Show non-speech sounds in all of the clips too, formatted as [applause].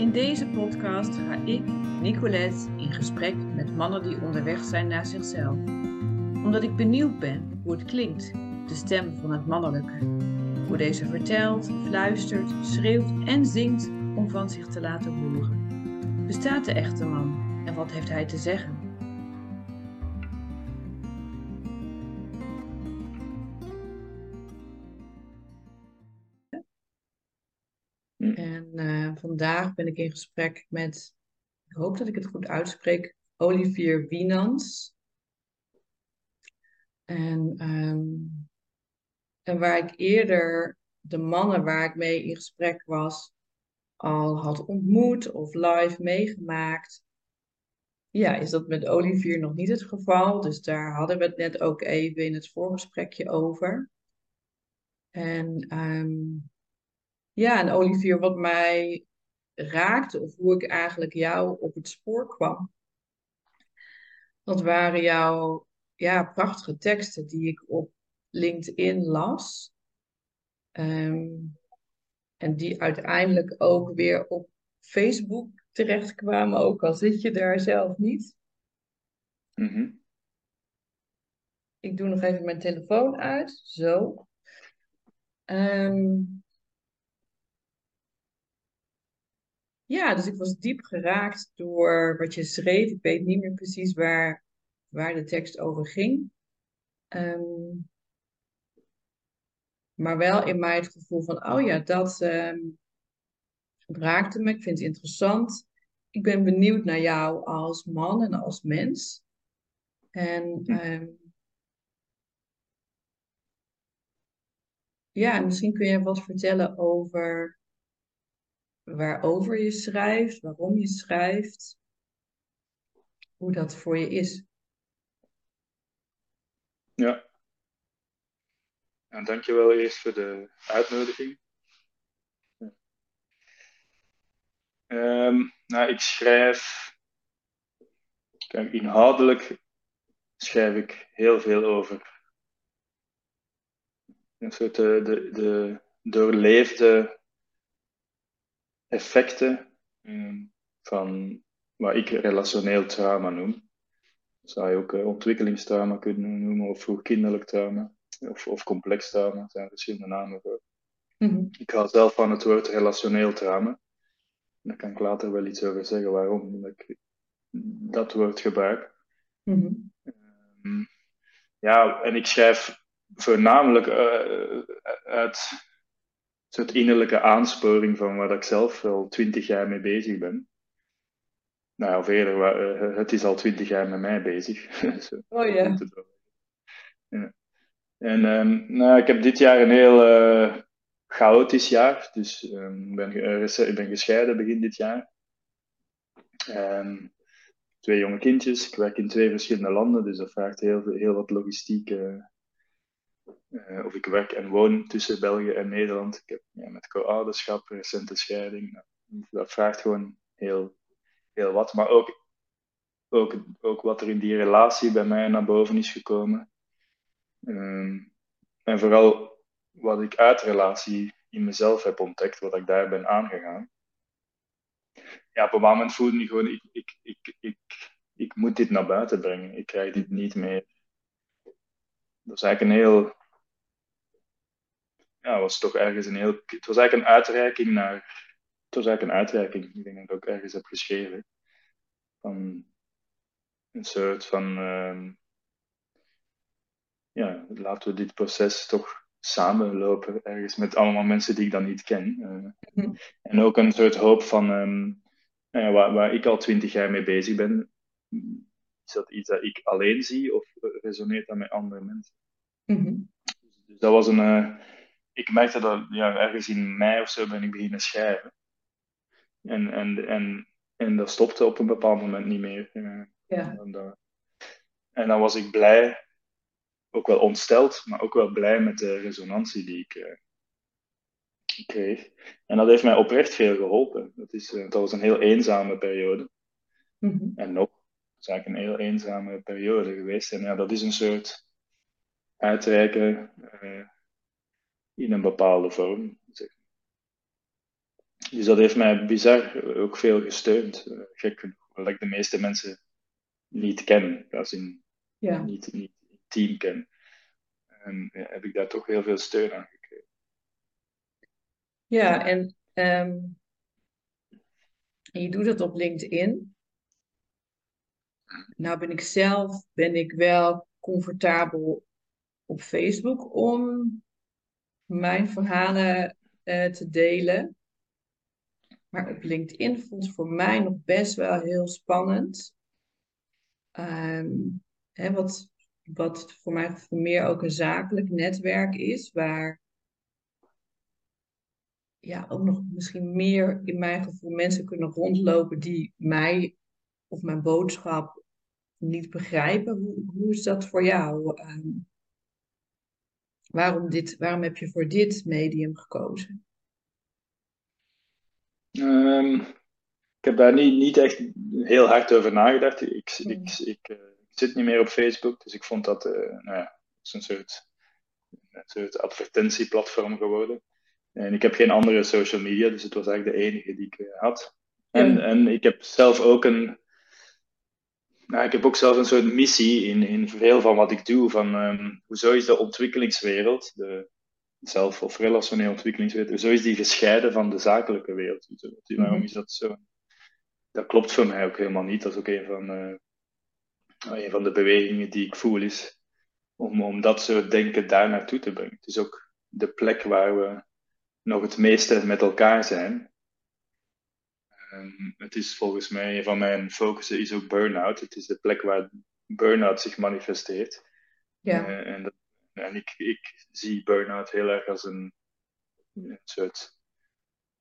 In deze podcast ga ik, Nicolette, in gesprek met mannen die onderweg zijn naar zichzelf. Omdat ik benieuwd ben hoe het klinkt, de stem van het mannelijke. Hoe deze vertelt, fluistert, schreeuwt en zingt om van zich te laten horen. Bestaat de echte man en wat heeft hij te zeggen? Vandaag ben ik in gesprek met, ik hoop dat ik het goed uitspreek, Olivier Wienans. En, um, en waar ik eerder de mannen waar ik mee in gesprek was, al had ontmoet of live meegemaakt. Ja, is dat met Olivier nog niet het geval. Dus daar hadden we het net ook even in het voorgesprekje over. En um, ja, en Olivier, wat mij raakte, of hoe ik eigenlijk jou op het spoor kwam, dat waren jouw ja, prachtige teksten die ik op LinkedIn las. Um, en die uiteindelijk ook weer op Facebook terechtkwamen, ook al zit je daar zelf niet. Mhm. Ik doe nog even mijn telefoon uit. Zo. Um, ja, dus ik was diep geraakt door wat je schreef. Ik weet niet meer precies waar, waar de tekst over ging. Um, maar wel in mij het gevoel van, oh ja, dat um, raakte me. Ik vind het interessant. Ik ben benieuwd naar jou als man en als mens. En um, ja, misschien kun je wat vertellen over waarover je schrijft, waarom je schrijft, hoe dat voor je is. Ja. Nou, dankjewel eerst voor de uitnodiging. Um, nou, ik schrijf. Kijk, inhoudelijk schrijf ik heel veel over. Een soort eh, de, de doorleefde effecten um, van wat ik relationeel trauma noem. Dat zou je ook uh, ontwikkelingstrauma kunnen noemen, of vroegkinderlijk trauma, of, of complex trauma, er zijn verschillende namen voor. Mm -hmm. Ik hou zelf van het woord relationeel trauma. Daar kan ik later wel iets over zeggen waarom ik dat woord gebruik. Mm -hmm. um, ja, en ik schrijf voornamelijk uh, uit soort innerlijke aansporing van waar ik zelf al twintig jaar mee bezig ben. Nou, of eerder, uh, het is al twintig jaar met mij bezig. [laughs] Oh ja. ja. En um, nou, ik heb dit jaar een heel uh, chaotisch jaar. Dus um, ben, uh, ik ben gescheiden begin dit jaar. Um, twee jonge kindjes. Ik werk in twee verschillende landen, dus dat vraagt heel, heel wat logistiek uh, of ik werk en woon tussen België en Nederland. Ik heb ja, met co-ouderschap, recente scheiding. Dat vraagt gewoon heel, heel wat. Maar ook, ook, ook wat er in die relatie bij mij naar boven is gekomen. Um, en vooral wat ik uit relatie in mezelf heb ontdekt, wat ik daar ben aangegaan. Ja, op een moment voelde ik gewoon, ik, ik, ik, ik, ik moet dit naar buiten brengen. Ik krijg dit niet meer. Dat is eigenlijk een heel ja, was toch ergens een heel. Het was eigenlijk een uitreiking naar. Het was eigenlijk een uitreiking, ik denk dat ik ook ergens heb geschreven. Van een soort van. Uh, ja, laten we dit proces toch samenlopen, ergens met allemaal mensen die ik dan niet ken. Uh, mm. En ook een soort hoop van. Um, ja, waar, waar ik al twintig jaar mee bezig ben. Is dat iets dat ik alleen zie of resoneert dat met andere mensen? Mm -hmm. Dus dat was een. Uh, ik merkte dat ja, ergens in mei of zo ben ik beginnen schrijven. En, en, en, en dat stopte op een bepaald moment niet meer. Ja. En, dat, en dan was ik blij, ook wel ontsteld, maar ook wel blij met de resonantie die ik uh, kreeg. En dat heeft mij oprecht veel geholpen. Dat, is, uh, dat was een heel eenzame periode. Mm -hmm. En nog, het is eigenlijk een heel eenzame periode geweest. En ja, dat is een soort uitreiken. Uh, in een bepaalde vorm. Dus dat heeft mij bizar ook veel gesteund. Uh, gek genoeg, omdat ik de meeste mensen niet ken, als in Ja, niet, niet team ken. En ja, heb ik daar toch heel veel steun aan gekregen. ja en ehm, je doet het op LinkedIn. Nou ben ik zelf, ben ik wel comfortabel op Facebook om mijn verhalen eh, te delen. Maar op LinkedIn voelt het voor mij nog best wel heel spannend. Ehm, hè, wat, wat voor mij gevoel meer ook een zakelijk netwerk is, waar ja, ook nog misschien meer in mijn gevoel mensen kunnen rondlopen die mij of mijn boodschap niet begrijpen. Hoe, hoe is dat voor jou? Ehm, waarom, dit, waarom heb je voor dit medium gekozen? Ehm, ik heb daar niet, niet echt heel hard over nagedacht. Ik, Hmm. ik, ik, eh, ik zit niet meer op Facebook, dus ik vond dat eh, nou ja, het is een soort, een soort advertentieplatform geworden. En ik heb geen andere social media, dus het was eigenlijk de enige die ik eh, had. En, en ik heb zelf ook een, nou, ik heb ook zelf een soort missie in, in veel van wat ik doe. Van, ehm, hoezo is de ontwikkelingswereld, de zelf- of relationele ontwikkelingswereld, hoezo is die gescheiden van de zakelijke wereld? Hoezo- Waarom Mhm. is dat zo? Dat klopt voor mij ook helemaal niet. Dat is ook een van, eh, een van de bewegingen die ik voel, is om, om dat soort denken daar naartoe te brengen. Het is ook de plek waar we nog het meeste met elkaar zijn. Ehm, het is volgens mij, een van mijn focussen is ook burn-out. Het is de plek waar burn-out zich manifesteert. Ja. Eh, en dat, en ik, ik zie burn-out heel erg als een, een soort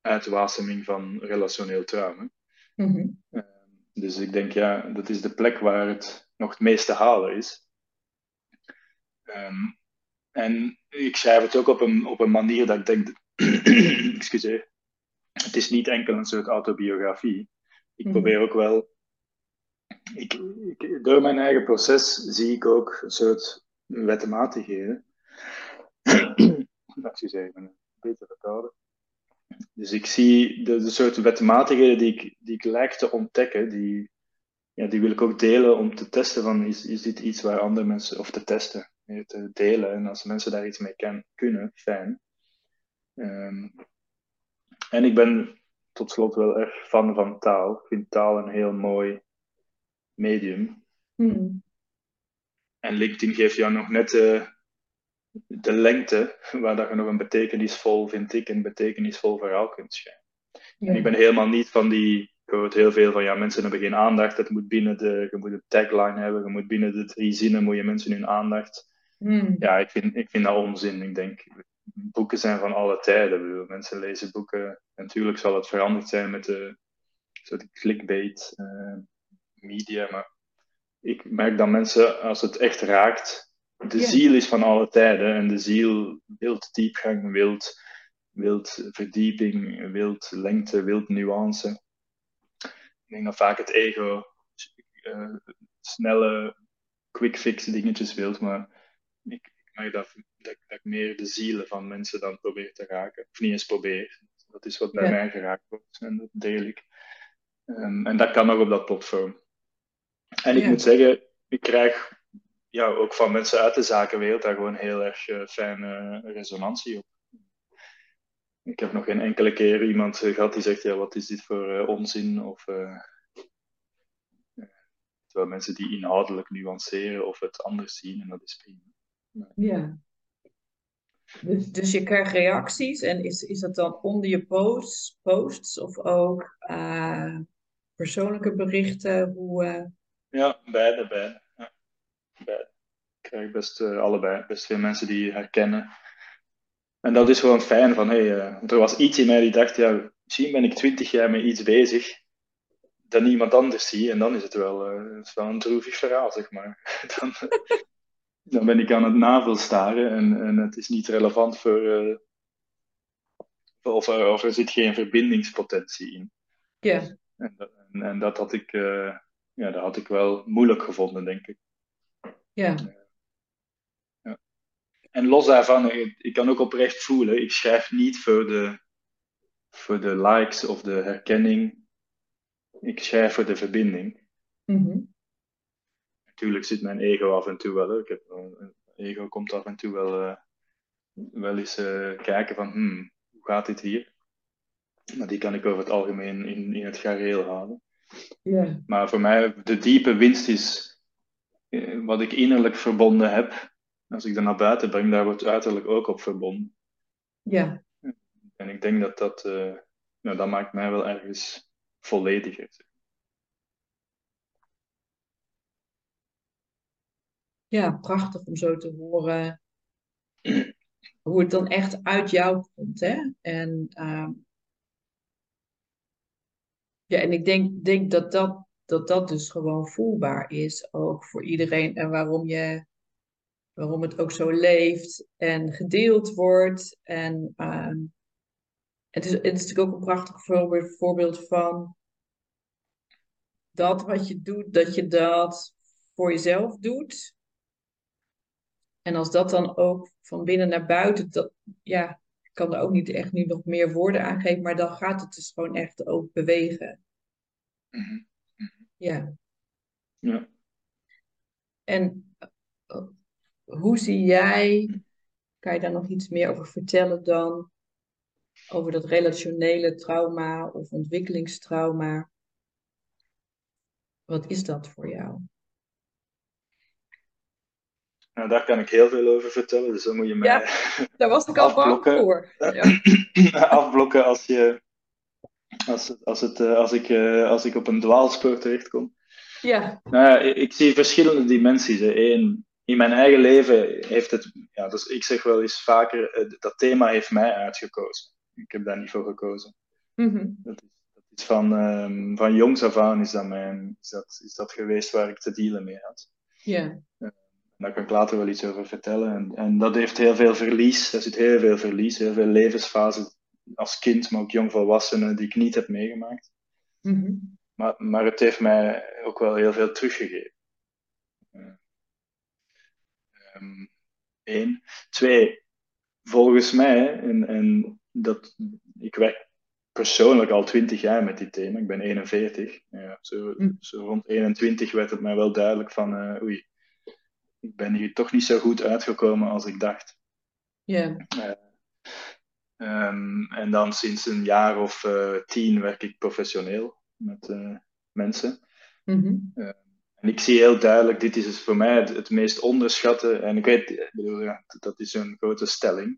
uitwaseming van relationeel trauma. Mhm. Ehm, dus ik denk, ja, dat is de plek waar het nog het meest te halen is. Ehm, en ik schrijf het ook op een, op een manier dat ik denk, [clears throat] excuseer, het is niet enkel een soort autobiografie. Ik Mhm. probeer ook wel, ik, ik- door mijn eigen proces zie ik ook een soort wetmatigheden. [clears throat] Excuseer, ik ben een beetje verkouden. Dus ik zie de, de soort wetmatigheden die ik, die ik lijk te ontdekken, die, ja, die wil ik ook delen om te testen van is, is dit iets waar andere mensen, of te testen, te delen. En als mensen daar iets mee kan, kunnen, fijn. Ehm, en ik ben tot slot wel erg fan van taal. Ik vind taal een heel mooi medium. Mhm. En LinkedIn geeft jou nog net de, de lengte [laughs] waar dat je nog een betekenisvol, vind ik, een betekenisvol verhaal kunt schrijven. En ik ben helemaal niet van die. Ik hoor het heel veel van ja, mensen hebben geen aandacht. Het moet binnen de. Je moet een tagline hebben. Je moet binnen de drie zinnen moet je mensen hun aandacht. Mhm. Ja, ik vind, ik vind dat onzin. Ik denk, boeken zijn van alle tijden. Mensen lezen boeken. Natuurlijk zal het veranderd zijn met de soort clickbait eh, media. Maar ik merk dat mensen, als het echt raakt, de ziel is van alle tijden. En de ziel wilt diepgang, wilt, wilt verdieping, wilt lengte, wilt nuance. Ik denk dat vaak het ego eh, snelle quick fix dingetjes wilt, maar ik, dat, dat, ik- dat ik meer de zielen van mensen dan probeer te raken. Of niet eens probeer. Dat is wat bij Ja. mij geraakt wordt en dat deel ik. Ehm, en dat kan ook op dat platform. En ik Ja. moet zeggen, ik krijg ja, ook van mensen uit de zakenwereld daar gewoon heel erg eh, fijne resonantie op. Ik heb nog geen enkele keer iemand eh, gehad die zegt, ja, wat is dit voor eh, onzin? Of, terwijl mensen die inhoudelijk nuanceren of het anders zien, en dat is prima. Ja. Dus, dus je krijgt reacties en is, is dat dan onder je posts, posts of ook eh, persoonlijke berichten? Hoe, eh, Ja, beide, beide. Ja. Ik krijg best eh, allebei, best veel mensen die herkennen. En dat is gewoon fijn van, hey, want er was iets in mij die dacht, ja, misschien ben ik twintig jaar met iets bezig dat niemand anders ziet, en dan is het wel, het is wel een droevig verhaal, zeg maar. [laughs] Dan, dan ben ik aan het navelstaren en, en het is niet relevant voor, eh, of, er, of er zit geen verbindingspotentie in. ja, En, dat- en, en dat had ik, eh, ja, dat had ik wel moeilijk gevonden, denk ik. ja, En los daarvan, ik, ik kan ook oprecht voelen, ik schrijf niet voor de, voor de likes of de herkenning. Ik schrijf voor de verbinding. Mhm. Natuurlijk zit mijn ego af en toe wel. Hè. Ik heb, een ego komt af en toe wel, uh, wel eens uh, kijken van, hmm, hoe gaat dit hier? Maar die kan ik over het algemeen in, in het gareel houden. Yeah. Maar voor mij, de diepe winst is uh, wat ik innerlijk verbonden heb. Als ik dat naar buiten breng, daar wordt uiterlijk ook op verbonden. Ja. En ik denk dat dat, nou, dat maakt mij wel ergens vollediger. Ja, prachtig om zo te horen hoe het dan echt uit jou komt. Hè? En, uh, ja, en ik denk, denk dat, dat, dat dat dus gewoon voelbaar is, ook voor iedereen. En waarom, je, waarom het ook zo leeft en gedeeld wordt. En uh, het, is, het is natuurlijk ook een prachtig voorbeeld, voorbeeld van dat wat je doet, dat je dat voor jezelf doet. En als dat dan ook van binnen naar buiten, dat, ja, ik kan er ook niet echt nu nog meer woorden aan geven, maar dan gaat het dus gewoon echt ook bewegen. -hmm. Ja. Ja. En uh, hoe zie jij, kan je daar nog iets meer over vertellen dan? Over dat relationele trauma of ontwikkelingstrauma. Wat is dat voor jou? Nou, daar kan ik heel veel over vertellen, dus dan moet je mij ja, daar was ik al bang voor. Ja. [laughs] afblokken als, je, als, als, het, als, ik, als ik op een dwaalspoor terechtkom. Ja. Nou ja, ik zie verschillende dimensies. Eén, in mijn eigen leven heeft het, ja, dus ik zeg wel eens vaker, dat thema heeft mij uitgekozen. Ik heb daar niet voor gekozen. Mm -hmm. dat, is, dat is van, um, van jongs af aan is dat, mijn, is, dat, is dat geweest waar ik te dealen mee had. Ja. Daar kan ik later wel iets over vertellen. En, en dat heeft heel veel verlies. Er zit heel veel verlies, heel veel levensfasen als kind, maar ook jongvolwassenen die ik niet heb meegemaakt. Mm -hmm. maar, maar het heeft mij ook wel heel veel teruggegeven. Um, Eén. Twee, volgens mij, en, en dat, ik werk persoonlijk al twintig jaar met dit thema, ik ben 41. Ja, zo, mm. zo rond 21 werd het mij wel duidelijk van, uh, oei, ik ben hier toch niet zo goed uitgekomen als ik dacht. Ja. Yeah. Uh, um, en dan sinds een jaar of uh, tien werk ik professioneel met uh, mensen. Mm -hmm. en ik zie heel duidelijk, dit is dus voor mij het, het meest onderschatte. En ik weet, ik bedoel, ja, dat is een grote stelling. Maar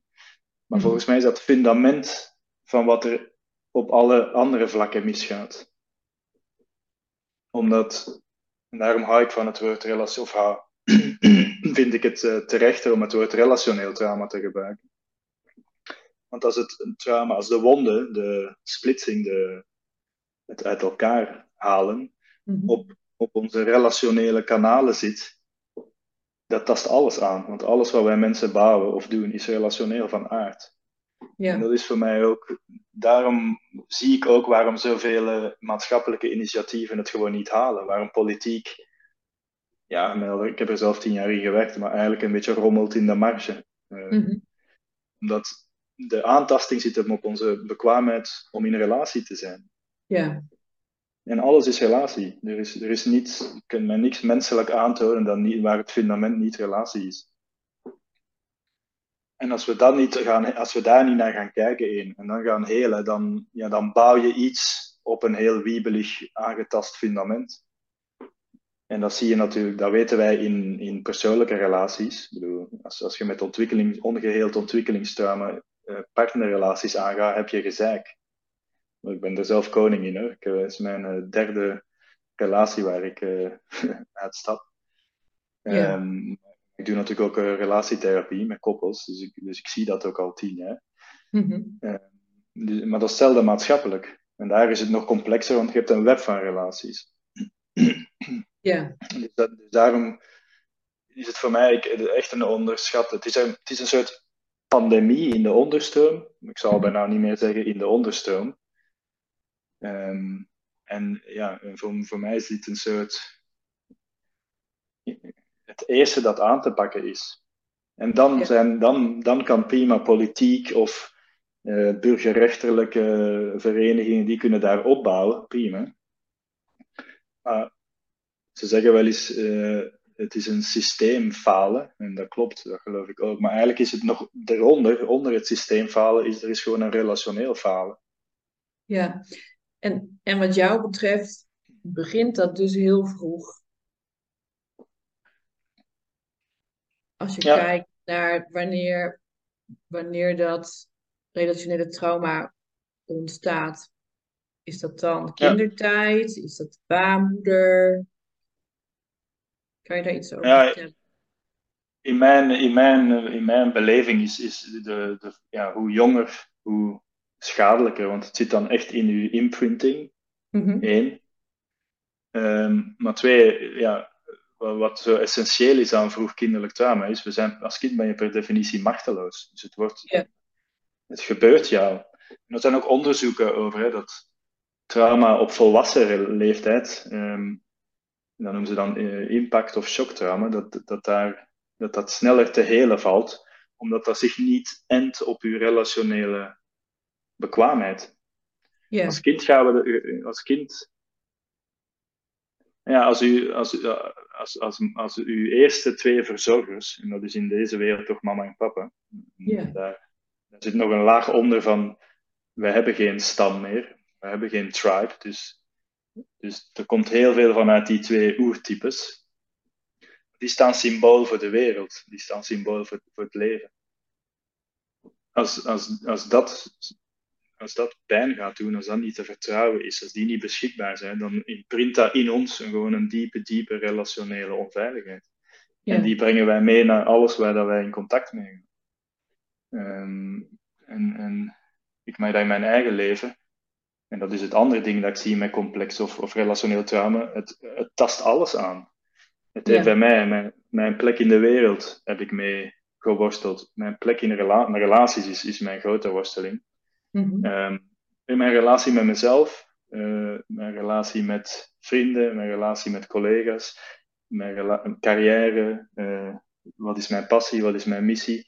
mm -hmm. volgens mij is dat het fundament van wat er op alle andere vlakken misgaat. Omdat, en daarom hou ik van het woord relatie, of hou, vind ik het uh, terechter om het woord relationeel trauma te gebruiken. Want als het een trauma, als de wonden, de splitsing, de, het uit elkaar halen, mm -hmm. op, op onze relationele kanalen zit, dat tast alles aan. Want alles wat wij mensen bouwen of doen, is relationeel van aard. Ja. En dat is voor mij ook, daarom zie ik ook waarom zoveel maatschappelijke initiatieven het gewoon niet halen. Waarom politiek ja, ik heb er zelf tien jaar in gewerkt, maar eigenlijk een beetje rommelt in de marge. Uh, mm -hmm. Omdat de aantasting zit hem op onze bekwaamheid om in relatie te zijn. Ja. En alles is relatie. Er is, er is niets, kunt mij niks menselijk aantonen dan niet, waar het fundament niet relatie is. En als we, dat niet gaan, als we daar niet naar gaan kijken één, en dan gaan helen, dan, ja, dan bouw je iets op een heel wiebelig aangetast fundament. En dat zie je natuurlijk, dat weten wij in, in persoonlijke relaties. Ik bedoel, als, als je met ontwikkeling, ongeheeld ontwikkelingstrauma uh, partnerrelaties aangaat, heb je gezeik. Ik ben er zelf koning in. Hoor. Het is mijn uh, derde relatie waar ik uh, [laughs] uitstap. Ja. Um, ik doe natuurlijk ook relatietherapie met koppels, dus ik, dus ik zie dat ook al tien jaar. Mm -hmm. dus, maar dat is hetzelfde maatschappelijk. En daar is het nog complexer, want je hebt een web van relaties. [clears throat] Ja. Dus, dat, dus, daarom is het voor mij echt een onderschat. Het is een, het is een soort pandemie in de onderstroom. Ik zal bijna niet meer zeggen in de onderstroom. Um, en ja, voor, voor mij is dit een soort. Het eerste dat aan te pakken is. En dan, Ja. zijn, dan, dan kan prima politiek of uh, burgerrechterlijke verenigingen, die kunnen daar opbouwen, prima. Maar ze zeggen wel eens, uh, het is een systeem falen, en dat klopt, dat geloof ik ook. Maar eigenlijk is het nog eronder, onder het systeem falen, is er is gewoon een relationeel falen. Ja, en, en wat jou betreft begint dat dus heel vroeg. Als je kijkt naar wanneer, wanneer dat relationele trauma ontstaat, is dat dan kindertijd? Is dat baarmoeder? Kan je daar iets over ja, vertellen? In mijn, in mijn, in mijn beleving is, is de, de, ja, hoe jonger, hoe schadelijker. Want het zit dan echt in uw imprinting. Mm Eén. Ehm, maar twee, ja, wat zo essentieel is aan vroeg kinderlijk trauma, is we zijn, als kind ben je per definitie machteloos. Dus het, wordt, het gebeurt jou. En er zijn ook onderzoeken over hè, dat trauma op volwassen leeftijd, um, dat noemen ze dan uh, impact of shocktrauma, dat, dat, daar, dat dat sneller te helen valt, omdat dat zich niet endt op uw relationele bekwaamheid. Als kind gaan we, als kind ja, als, u, als, als, als, als uw eerste twee verzorgers, en dat is in deze wereld toch mama en papa, daar, daar, zit nog een laag onder van, wij hebben geen stam meer, we hebben geen tribe, dus, dus er komt heel veel vanuit die twee oertypes. Die staan symbool voor de wereld, die staan symbool voor, voor het leven. Als, als, als dat als dat pijn gaat doen, als dat niet te vertrouwen is, als die niet beschikbaar zijn, dan imprint dat in ons gewoon een diepe, diepe relationele onveiligheid. En die brengen wij mee naar alles waar dat wij in contact mee gaan. Um, en, en ik merk dat in mijn eigen leven, en dat is het andere ding dat ik zie met complex of, of relationeel trauma, het, het tast alles aan. Het heeft bij mij, mijn, mijn plek in de wereld heb ik mee geworsteld. Mijn plek in rela relaties is, is mijn grote worsteling. Mhm. Ehm, in mijn relatie met mezelf, uh, mijn relatie met vrienden, mijn relatie met collega's, mijn carrière, uh, wat is mijn passie, wat is mijn missie.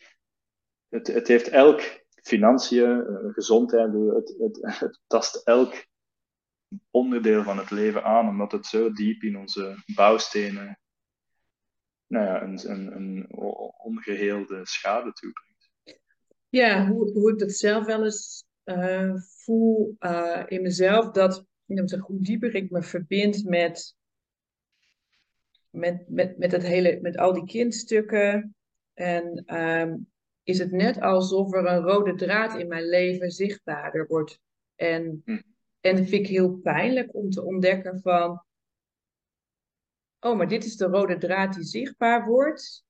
Het, het heeft elk financiën, uh, gezondheid, het, het, tast elk onderdeel van het leven aan, omdat het zo diep in onze bouwstenen nou ja, een, een, ongeheelde schade toebrengt. Ja, hoe, hoe ik dat zelf wel eens uh, voel uh, in mezelf dat hoe dieper ik me verbind met, met, met, met, het hele, met al die kindstukken. En um, is het net alsof er een rode draad in mijn leven zichtbaarder wordt. En, hm. en dat vind ik heel pijnlijk om te ontdekken van, oh, maar dit is de rode draad die zichtbaar wordt.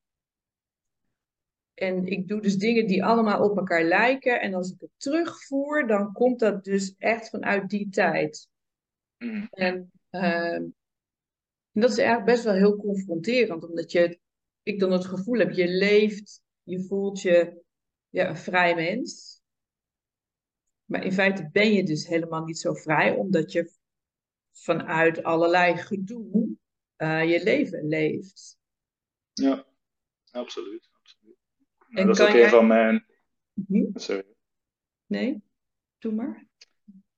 En ik doe dus dingen die allemaal op elkaar lijken. En als ik het terugvoer, dan komt dat dus echt vanuit die tijd. Mm. En, uh, dat is eigenlijk best wel heel confronterend, omdat je, ik dan het gevoel heb, je leeft, je voelt je ja, een vrij mens. Maar in feite ben je dus helemaal niet zo vrij, omdat je vanuit allerlei gedoe uh, je leven leeft. Ja, absoluut dat is ook een van mijn. Mhm. Sorry. Nee, doe maar.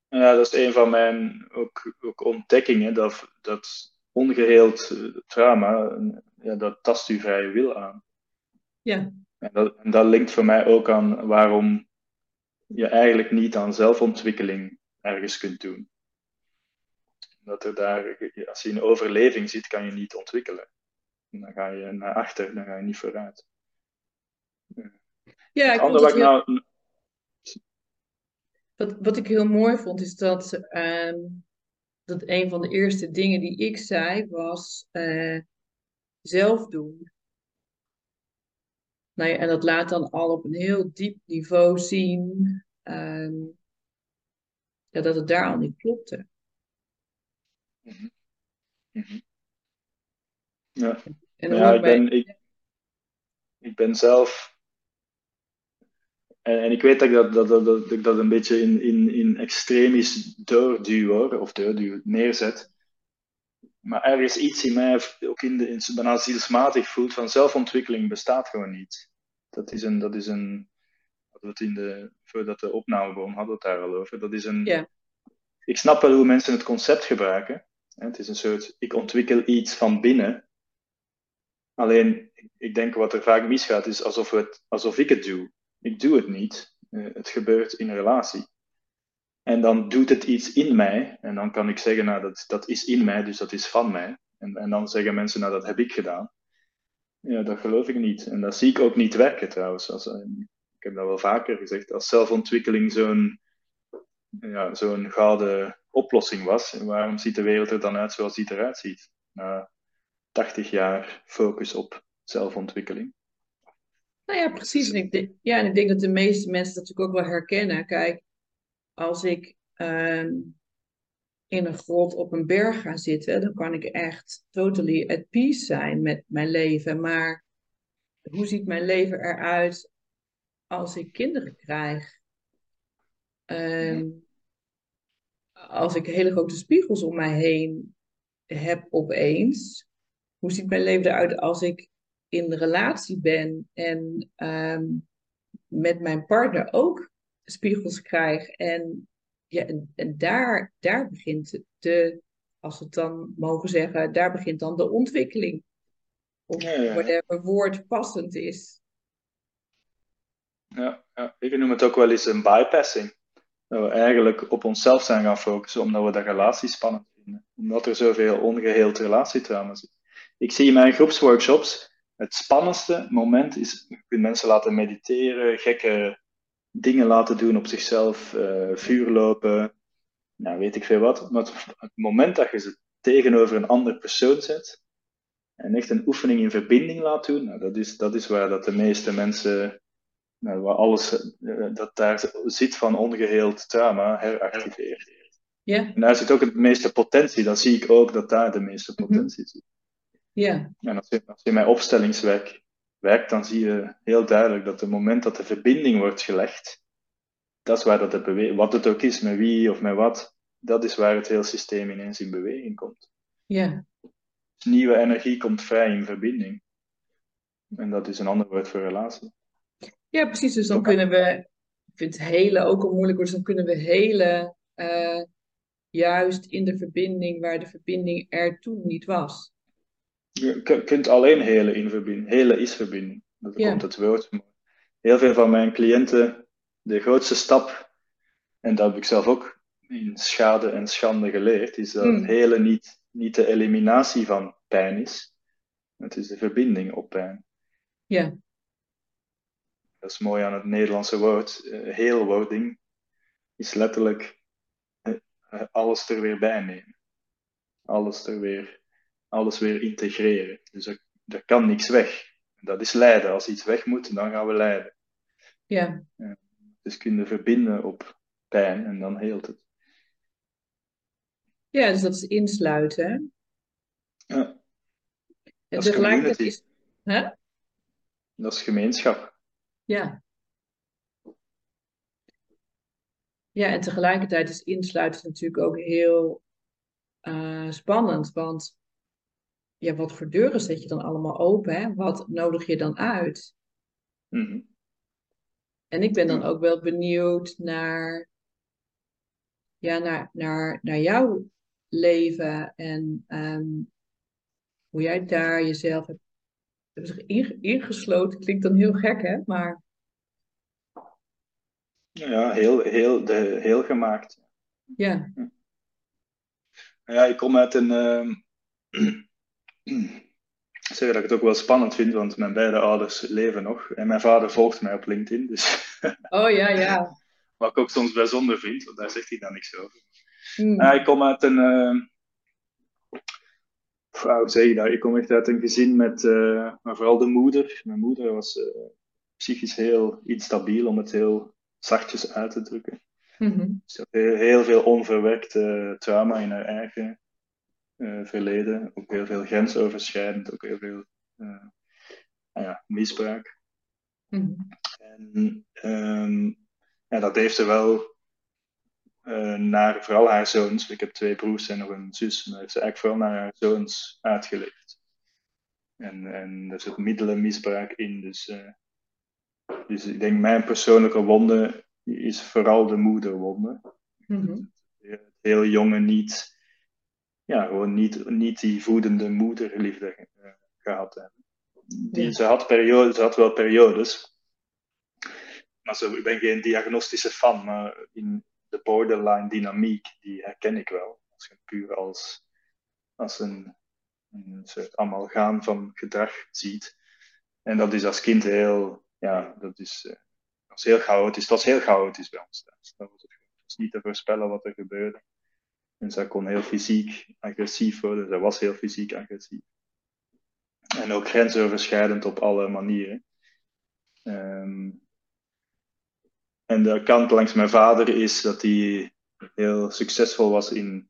Ja, dat is een van mijn ook, ook ontdekkingen, dat, dat ongeheeld eh, trauma, ja, dat tast uw vrije wil aan. Ja. En dat, en dat linkt voor mij ook aan waarom je eigenlijk niet aan zelfontwikkeling ergens kunt doen. Dat er daar, als je in overleving zit, kan je niet ontwikkelen. dan ga je naar achter, dan ga je niet vooruit. Ja, ik vond het nou... wat, wat ik heel mooi vond, is dat, uh, dat een van de eerste dingen die ik zei was uh, zelf doen. Nou ja, en dat laat dan al op een heel diep niveau zien uh, ja, dat het daar al niet klopte. Mm -hmm. Ja, en ja ik, ben, ik, ik ben zelf en, en, ik weet dat ik dat, dat, dat, dat, ik dat een beetje in, in, in extremis doorduw hoor, of doorduw, neerzet. Maar er is iets in mij, ook in de, in, bijna zielsmatig voelt, van zelfontwikkeling bestaat gewoon niet. Dat is een, dat is een, we het in de, voordat de opname begon, hadden we het daar al over. Dat is een, Ja. Ik snap wel hoe mensen het concept gebruiken. Het is een soort, ik ontwikkel iets van binnen. Alleen, ik denk wat er vaak misgaat, is alsof, het, alsof ik het doe. Ik doe het niet. Eh, het gebeurt in relatie. En dan doet het iets in mij. En dan kan ik zeggen, nou, dat, dat is in mij, dus dat is van mij. En, en dan zeggen mensen, nou, dat heb ik gedaan. Ja, dat geloof ik niet. En dat zie ik ook niet werken trouwens. Als, eh, ik heb dat wel vaker gezegd. Als zelfontwikkeling zo'n ja, zo'n gouden oplossing was, waarom ziet de wereld er dan uit zoals die eruit ziet? Na 80 jaar focus op zelfontwikkeling. Nou ja, precies. En ik, denk- ja, en ik denk dat de meeste mensen dat natuurlijk ook wel herkennen. Kijk, als ik ehm, in een grot op een berg ga zitten, dan kan ik echt totally at peace zijn met mijn leven. Maar hoe ziet mijn leven eruit als ik kinderen krijg? Ehm, als ik hele grote spiegels om mij heen heb opeens, hoe ziet mijn leven eruit als ik in relatie ben en ehm, met mijn partner ook spiegels krijg? En, ja, en, en daar, daar begint de, als we het dan mogen zeggen, daar begint dan de ontwikkeling. Of Ja, ja, whatever woord passend is. Ja, ja, ik noem het ook wel eens een bypassing. Dat we eigenlijk op onszelf zijn gaan focussen omdat we dat relatie spannend vinden. Omdat er zoveel ongeheeld relatietrauma zit. Ik zie in mijn groepsworkshops, het spannendste moment is, je kunt mensen laten mediteren, gekke dingen laten doen op zichzelf, eh, vuur lopen, nou weet ik veel wat. Maar het, het moment dat je ze tegenover een andere persoon zet en echt een oefening in verbinding laat doen, nou, dat, is, dat is waar dat de meeste mensen nou, waar alles eh, dat daar zit van ongeheeld trauma heractiveert. Ja, En daar zit ook het meeste potentie. Dat zie ik ook dat daar de meeste Mhm. potentie zit. ja, En als je, als je mijn opstellingswerk werkt, dan zie je heel duidelijk dat het moment dat de verbinding wordt gelegd, dat is waar dat het wat het ook is, met wie of met wat, dat is waar het hele systeem ineens in beweging komt. ja, Dus nieuwe energie komt vrij in verbinding. En dat is een ander woord voor relatie. ja, precies. Dus dan kunnen we, ik vind het hele ook al moeilijk, dus dan kunnen we hele eh, juist in de verbinding waar de verbinding er toen niet was. Je ku- kunt alleen hele in verbinding. Hele is verbinding. Dat Ja. komt het woord. Heel veel van mijn cliënten, de grootste stap, en dat heb ik zelf ook in schade en schande geleerd, is dat Mm. het hele niet, niet de eliminatie van pijn is. Het is de verbinding op pijn. Ja, Dat is mooi aan het Nederlandse woord. Eh, heelwording is letterlijk eh, eh, alles er weer bij nemen. Alles er weer, alles weer integreren. Dus er, er kan niks weg. Dat is lijden. Als iets weg moet, dan gaan we lijden. ja, Dus kunnen verbinden op pijn en dan heelt het. ja, dus dat is insluiten. hè? Ja, En Dat is tegelijkertijd community. is, hè? dat is gemeenschap. Ja. Ja, en tegelijkertijd is insluiten natuurlijk ook heel eh, spannend, want ja, wat voor deuren zet je dan allemaal open, hè? Wat nodig je dan uit? Mhm. En ik ben dan ook wel benieuwd naar, ja, naar, naar, naar jouw leven en ehm, hoe jij daar jezelf hebt, ingesloten. Klinkt dan heel gek, hè? Maar Ja, heel, heel, de, heel gemaakt. ja, Ja, ik kom uit een. ehm zeg dat ik het ook wel spannend vind, want mijn beide ouders leven nog. En mijn vader volgt mij op LinkedIn, dus [laughs] oh ja, ja. wat ik ook soms bijzonder vind, want daar zegt hij dan niks over. Hm, Ja, ik kom uit een. ehm hoe zeg je dat? Ik kom echt uit een gezin met. eh, maar vooral de moeder. Mijn moeder was eh, psychisch heel instabiel, om het heel zachtjes uit te drukken. mhm, Ze had heel, heel veel onverwerkt eh, trauma in haar eigen verleden. Ook heel veel grensoverschrijdend, ook heel veel eh, nou ja, misbruik. mhm. En ehm, ja, dat heeft ze wel eh, naar vooral haar zoons, ik heb twee broers en nog een zus, maar heeft ze eigenlijk vooral naar haar zoons uitgeleefd. En, en er zit middelenmisbruik in, dus eh, Dus ik denk, mijn persoonlijke wonde is vooral de moederwonde. Mhm. Heel jonge niet, ja, gewoon niet, niet die voedende moederliefde uh, gehad hebben. Die, ze, had periode, ze had wel periodes, maar zo, ik ben geen diagnostische fan, maar in de borderline dynamiek, die herken ik wel. Als je puur als, als een, een soort amalgaam van gedrag ziet. En dat is als kind heel, ja, dat is, uh, was heel chaotisch. Het was heel chaotisch bij ons thuis. Dat was, het was niet te voorspellen wat er gebeurde. En zij kon heel fysiek agressief worden. Zij was heel fysiek agressief. En ook grensoverschrijdend op alle manieren. Um, en de kant langs mijn vader is dat hij heel succesvol was in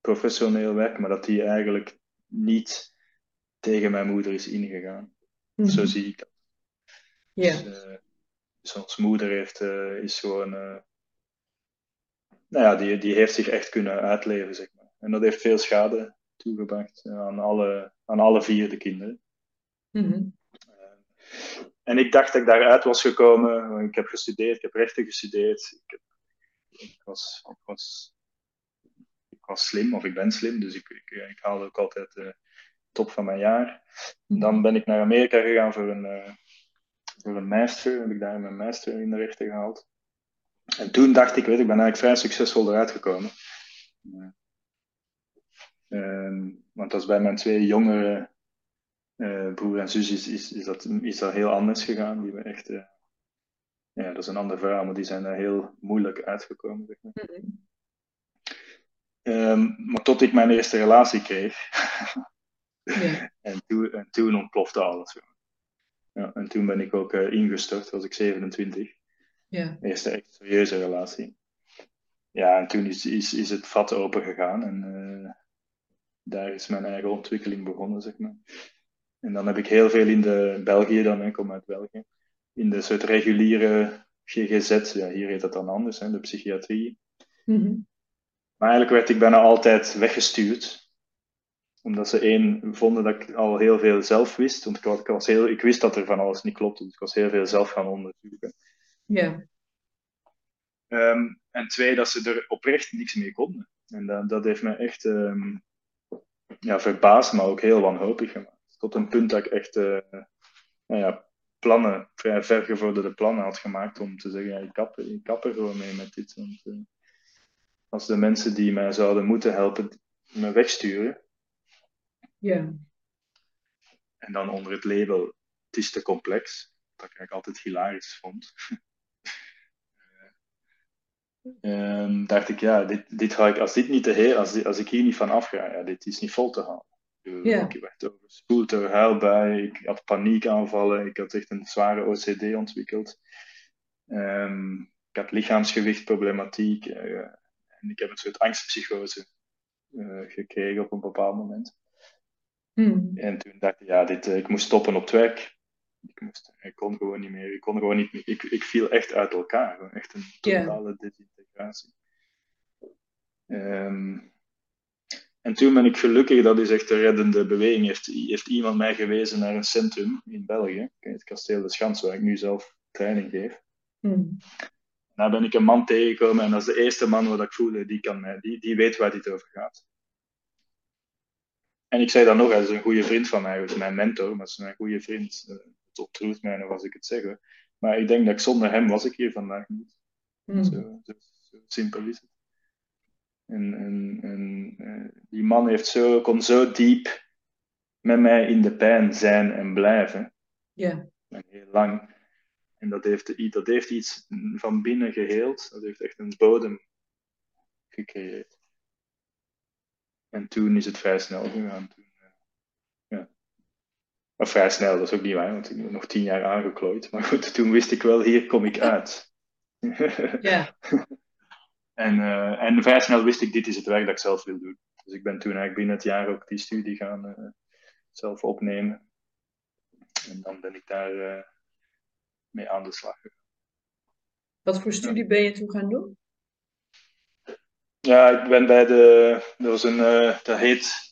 professioneel werk, maar dat hij eigenlijk niet tegen mijn moeder is ingegaan. Mm -hmm. Zo zie ik dat. Ja. Dus, uh, dus ons moeder heeft, uh, is gewoon, uh, nou ja, die, die heeft zich echt kunnen uitleven, zeg maar. En dat heeft veel schade toegebracht aan alle, aan alle vier de kinderen. Mm -hmm. En ik dacht dat ik daaruit was gekomen. Ik heb gestudeerd, ik heb rechten gestudeerd. Ik, heb, ik, was, ik, was, ik was slim, of ik ben slim, dus ik, ik, ik haalde ook altijd de top van mijn jaar. Dan ben ik naar Amerika gegaan voor een, uh, voor een master. Heb ik daar mijn master in de rechten gehaald. En toen dacht ik, weet ik ben eigenlijk vrij succesvol eruit gekomen. Uh, want is bij mijn twee jongere uh, broer en zus is, is, is, dat, is dat heel anders gegaan. Die echt, uh, ja, dat is een ander verhaal, maar die zijn daar heel moeilijk uitgekomen. Zeg maar. Mm -hmm. um, maar tot ik mijn eerste relatie kreeg. ja. [laughs] en, toen, en toen ontplofte alles. Ja, en toen ben ik ook uh, ingestort, was ik 27. Ja. Eerste echt serieuze relatie. Ja, en toen is, is, is het vat open gegaan en daar is mijn eigen ontwikkeling begonnen, zeg maar. En dan heb ik heel veel in de België dan, ik kom uit België, in de soort reguliere GGZ, ja, hier heet dat dan anders, hè, de psychiatrie. Mm -hmm. Maar eigenlijk werd ik bijna altijd weggestuurd. Omdat ze één vonden dat ik al heel veel zelf wist. Want ik, was heel, ik wist dat er van alles niet klopte, dus ik was heel veel zelf gaan onderzoeken. Ja. Um, en twee, dat ze er oprecht niks mee konden. En dat, dat heeft me echt um, ja, verbaasd, maar ook heel wanhopig gemaakt tot een punt dat ik echt uh, nou ja, plannen, vrij vergevorderde plannen had gemaakt om te zeggen, ja, ik, kap, ik kap er gewoon mee met dit. Want, uh, als de mensen die mij zouden moeten helpen me wegsturen. Ja. En dan onder het label, het is te complex, dat ik eigenlijk altijd hilarisch vond. [laughs] um, dacht ik, ja, dit, dit ga ik, als dit niet te heel, als, als ik hier niet van afga, ja, dit is niet vol te houden. Ja. Ik werd overspoeld door huilbui, ik had paniekaanvallen, ik had echt een zware OCD ontwikkeld. Um, ik had lichaamsgewichtproblematiek uh, en ik heb een soort angstpsychose uh, gekregen op een bepaald moment. Hmm. En toen dacht ik, ja, dit, uh, ik moest stoppen op het werk. Ik, moest, ik kon gewoon niet meer, ik kon gewoon niet meer, ik, ik viel echt uit elkaar. Gewoon echt een totale yeah. desintegratie. Um, en toen ben ik gelukkig, dat is echt de reddende beweging, heeft, heeft iemand mij gewezen naar een centrum in België, het Kasteel de Schans, waar ik nu zelf training geef. Hmm. Daar ben ik een man tegengekomen en dat is de eerste man wat ik voelde, die, kan mij, die, die weet waar dit over gaat. En ik zei dan nog, hij is een goede vriend van mij, hij is mijn mentor, maar hij is mijn goede vriend. Mij nog als ik het zeg. Hoor. Maar ik denk dat ik zonder hem was ik hier vandaag niet. Hmm. Zo, zo, zo simpel is het. En, en, en uh, die man heeft zo, kon zo diep met mij in de pijn zijn en blijven. Ja. En heel lang. En dat heeft, dat heeft iets van binnen geheeld. Dat heeft echt een bodem gecreëerd. En toen is het vrij snel gegaan. Toen. Maar vrij snel, dat is ook niet waar, want ik ben nog tien jaar aangeklooid. Maar goed, toen wist ik wel, hier kom ik uit. ja. [laughs] En, uh, en vrij snel wist ik, dit is het werk dat ik zelf wil doen. Dus ik ben toen eigenlijk binnen het jaar ook die studie gaan uh, zelf opnemen. En dan ben ik daar uh, mee aan de slag. Wat voor studie ben je toen gaan doen? Ja, ik ben bij de, dat was een, dat heet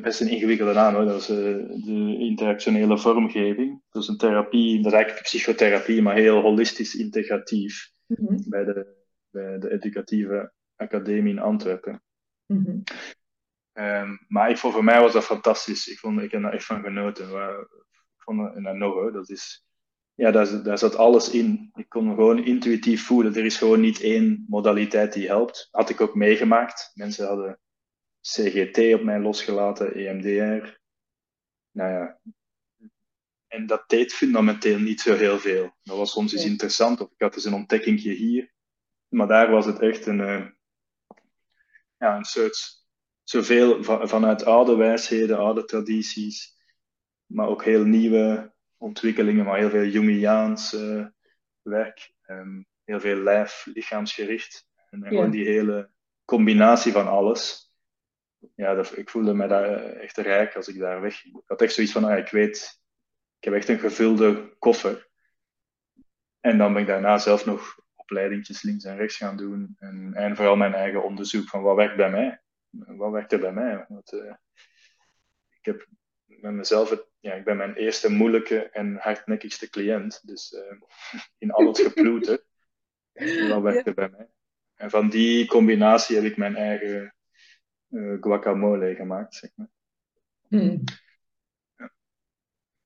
best een ingewikkelde naam hoor. Dat is uh, de interactionele vormgeving. Dat is een therapie, dat is eigenlijk psychotherapie, maar heel holistisch integratief Mhm. bij, de, bij de educatieve academie in Antwerpen. Mhm. Ehm, maar ik vond, voor mij was dat fantastisch. Ik, vond, ik heb daar echt van genoten. Maar, ik vond, en dat nog dat is, ja, daar, daar zat alles in. Ik kon gewoon intuïtief voelen. Er is gewoon niet één modaliteit die helpt. Had ik ook meegemaakt. Mensen hadden CGT op mij losgelaten, EMDR. Nou ja. En dat deed fundamenteel niet zo heel veel. Dat was soms eens Ja. interessant, of ik had eens een ontdekkingje hier. Maar daar was het echt een, eh, ja, een soort, zoveel va- vanuit oude wijsheden, oude tradities, maar ook heel nieuwe ontwikkelingen, maar heel veel Jungiaans eh, werk, ehm, heel veel lijf, lichaamsgericht. En Ja. gewoon die hele combinatie van alles. Ja, dat, ik voelde me daar eh, echt rijk als ik daar wegging. Ik had echt zoiets van, ah, ik weet, ik heb echt een gevulde koffer. En dan ben ik daarna zelf nog opleidingjes links en rechts gaan doen. En, en vooral mijn eigen onderzoek van wat werkt bij mij. Wat werkt er bij mij? Want, eh, ik heb met mezelf, het, ja, ik ben mijn eerste moeilijke en hardnekkigste cliënt. Dus eh, in al het geploeter, [laughs] wat werkt er bij mij? En van die combinatie heb ik mijn eigen guacamole gemaakt, zeg maar. Mhm.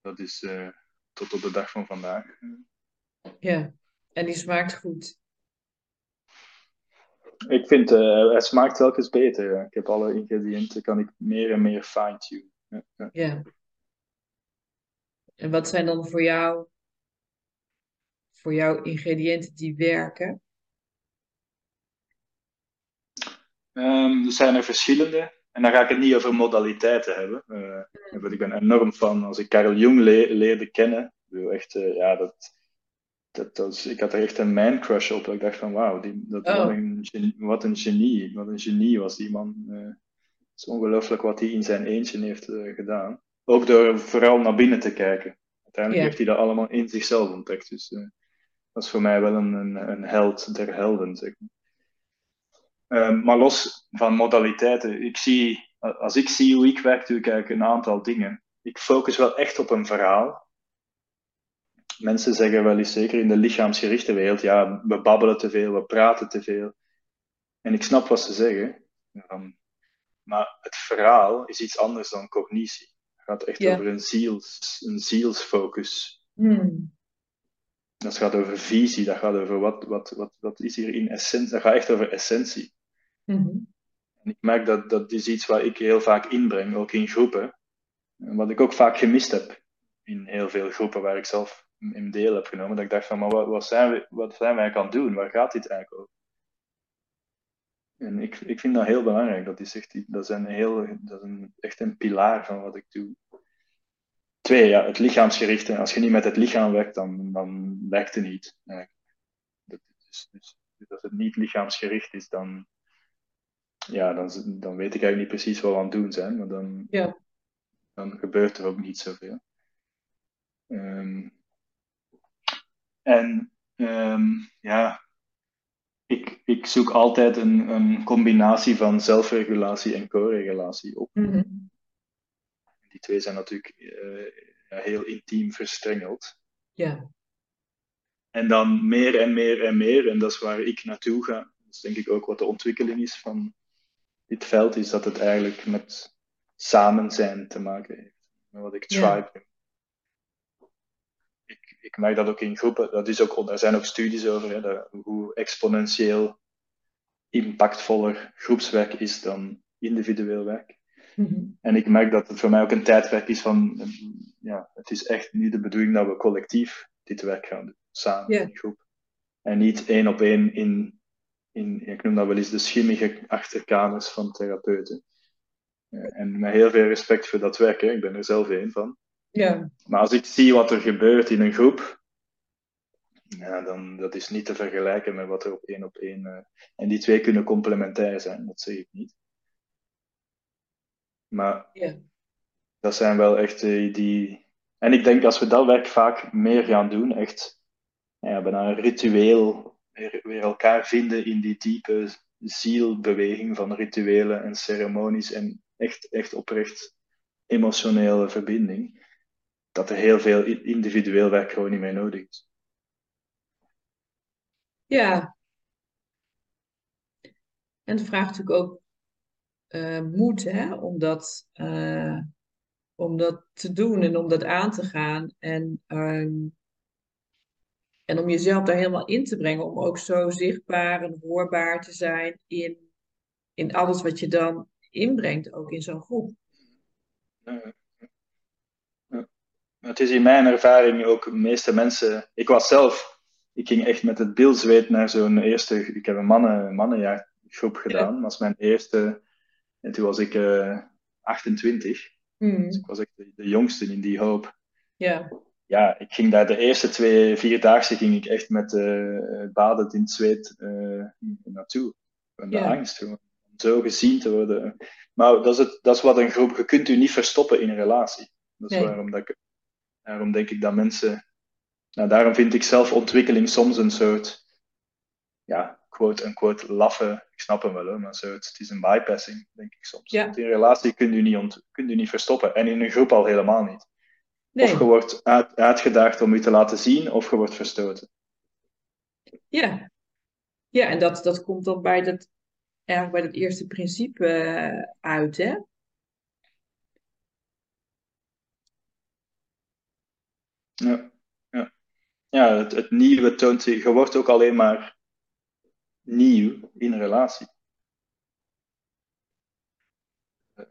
Dat is eh, tot op de dag van vandaag. Ja, en die smaakt goed. Ik vind, eh, het smaakt telkens beter. ja. Ik heb alle ingrediënten, kan ik meer en meer fine-tune. Ja, ja. Ja. En wat zijn dan voor jou, voor jou ingrediënten die werken? Ehm, er zijn er verschillende. En dan ga ik het niet over modaliteiten hebben. Want ik ben enorm van, als ik Carl Jung le- leerde kennen, echt, eh, ja, dat, dat, dat is- ik had er echt een man crush op. Dat ik dacht van, wauw, die, dat, Oh. wat, een genie, wat een genie. Wat een genie was die man. Eh, het is ongelooflijk wat hij in zijn eentje heeft gedaan. Ook door vooral naar binnen te kijken. Uiteindelijk heeft hij dat allemaal in zichzelf ontdekt. Dus dat is voor mij wel een, een, een held der helden, zeg maar. Ehm, maar los van modaliteiten, ik zie, als ik zie hoe ik werk, doe ik eigenlijk een aantal dingen. Ik focus wel echt op een verhaal. Mensen zeggen wel eens, zeker in de lichaamsgerichte wereld, ja, we babbelen te veel, we praten te veel. En ik snap wat ze zeggen. Ehm, maar het verhaal is iets anders dan cognitie. Het gaat echt over een, ziels, een zielsfocus. Hmm. Dat gaat over visie, dat gaat over wat, wat, wat, wat is hier in essentie. Dat gaat echt over essentie. Mhm. Ik merk dat dat is iets wat ik heel vaak inbreng, ook in groepen. En wat ik ook vaak gemist heb in heel veel groepen waar ik zelf in deel heb genomen. Dat ik dacht van, maar wat, wat, zijn, we, wat zijn wij aan het doen? Waar gaat dit eigenlijk over? En ik, ik vind dat heel belangrijk. Dat is echt, dat is, een heel, dat is een, echt een pilaar van wat ik doe. Twee, ja, het lichaamsgerichte. Als je niet met het lichaam werkt, dan, dan werkt het niet. Dat, is, dus, als het niet lichaamsgericht is, dan, ja, dan, dan weet ik eigenlijk niet precies wat we aan het doen zijn. Maar dan, Ja. dan gebeurt er ook niet zoveel. Ehm, en ehm, ja, ik, ik zoek altijd een, een combinatie van zelfregulatie en co-regulatie op. Mhm. Die twee zijn natuurlijk eh, heel intiem verstrengeld. Ja. En dan meer en meer en meer, en dat is waar ik naartoe ga. Dat is denk ik ook wat de ontwikkeling is van dit veld, is dat het eigenlijk met samen zijn te maken heeft. Met wat ik tribe. Ik, ik merk dat ook in groepen, dat is ook, daar zijn ook studies over, hè, dat, hoe exponentieel impactvoller groepswerk is dan individueel werk. Mhm. En ik merk dat het voor mij ook een tijdwerk is van, ja, het is echt niet de bedoeling dat we collectief dit werk gaan doen, samen in groep. En niet één op één in, in, ik noem dat wel eens de schimmige achterkamers van therapeuten. Eh, En met heel veel respect voor dat werk, hè. ik ben er zelf één van. Ja. Maar als ik zie wat er gebeurt in een groep, ja, dan dat is niet te vergelijken met wat er op één op één. eh, en die twee kunnen complementair zijn, dat zeg ik niet. Maar Ja. dat zijn wel echt eh, die. En ik denk als we dat werk vaak meer gaan doen, echt ja, bijna een ritueel, weer, weer elkaar vinden in die diepe zielbeweging van rituelen en ceremonies en echt, echt oprecht emotionele verbinding, dat er heel veel individueel werk gewoon niet meer nodig is. Ja. En het vraagt natuurlijk ook uh, moed hè, om, dat, uh, om dat te doen en om dat aan te gaan. En, um, en om jezelf daar helemaal in te brengen, om ook zo zichtbaar en hoorbaar te zijn in, in alles wat je dan inbrengt, ook in zo'n groep. Ja. Het is in mijn ervaring ook de meeste mensen. Ik was zelf, ik ging echt met het bilzweet naar zo'n eerste. Ik heb een mannen, mannenjaargroep gedaan, ja. was mijn eerste. En toen was ik uh, 28. Mm. Dus ik was echt de, de, jongste in die hoop. Ja. Ja, ik ging daar de eerste twee, vierdaagse ging ik echt met uh, badend in het zweet uh, naartoe. Van de angst, om zo gezien te worden. Maar dat is, het, dat is wat een groep, je kunt u niet verstoppen in een relatie. Dat is Nee. waarom, dat ik, daarom denk ik dat mensen, nou, daarom vind ik zelfontwikkeling soms een soort, ja, quote-unquote laffe, ik snap hem wel hoor, maar zo, het, het is een bypassing, denk ik soms. Want in een relatie kunt u, niet ont, kunt u niet verstoppen en in een groep al helemaal niet. Nee. Of je wordt uit, uitgedaagd om u te laten zien, of je wordt verstoten. Ja. Ja, en dat, dat komt dan bij dat, eigenlijk bij dat eerste principe eh, uit, hè? Ja, ja. ja het, het nieuwe toont zich, je wordt ook alleen maar nieuw in relatie.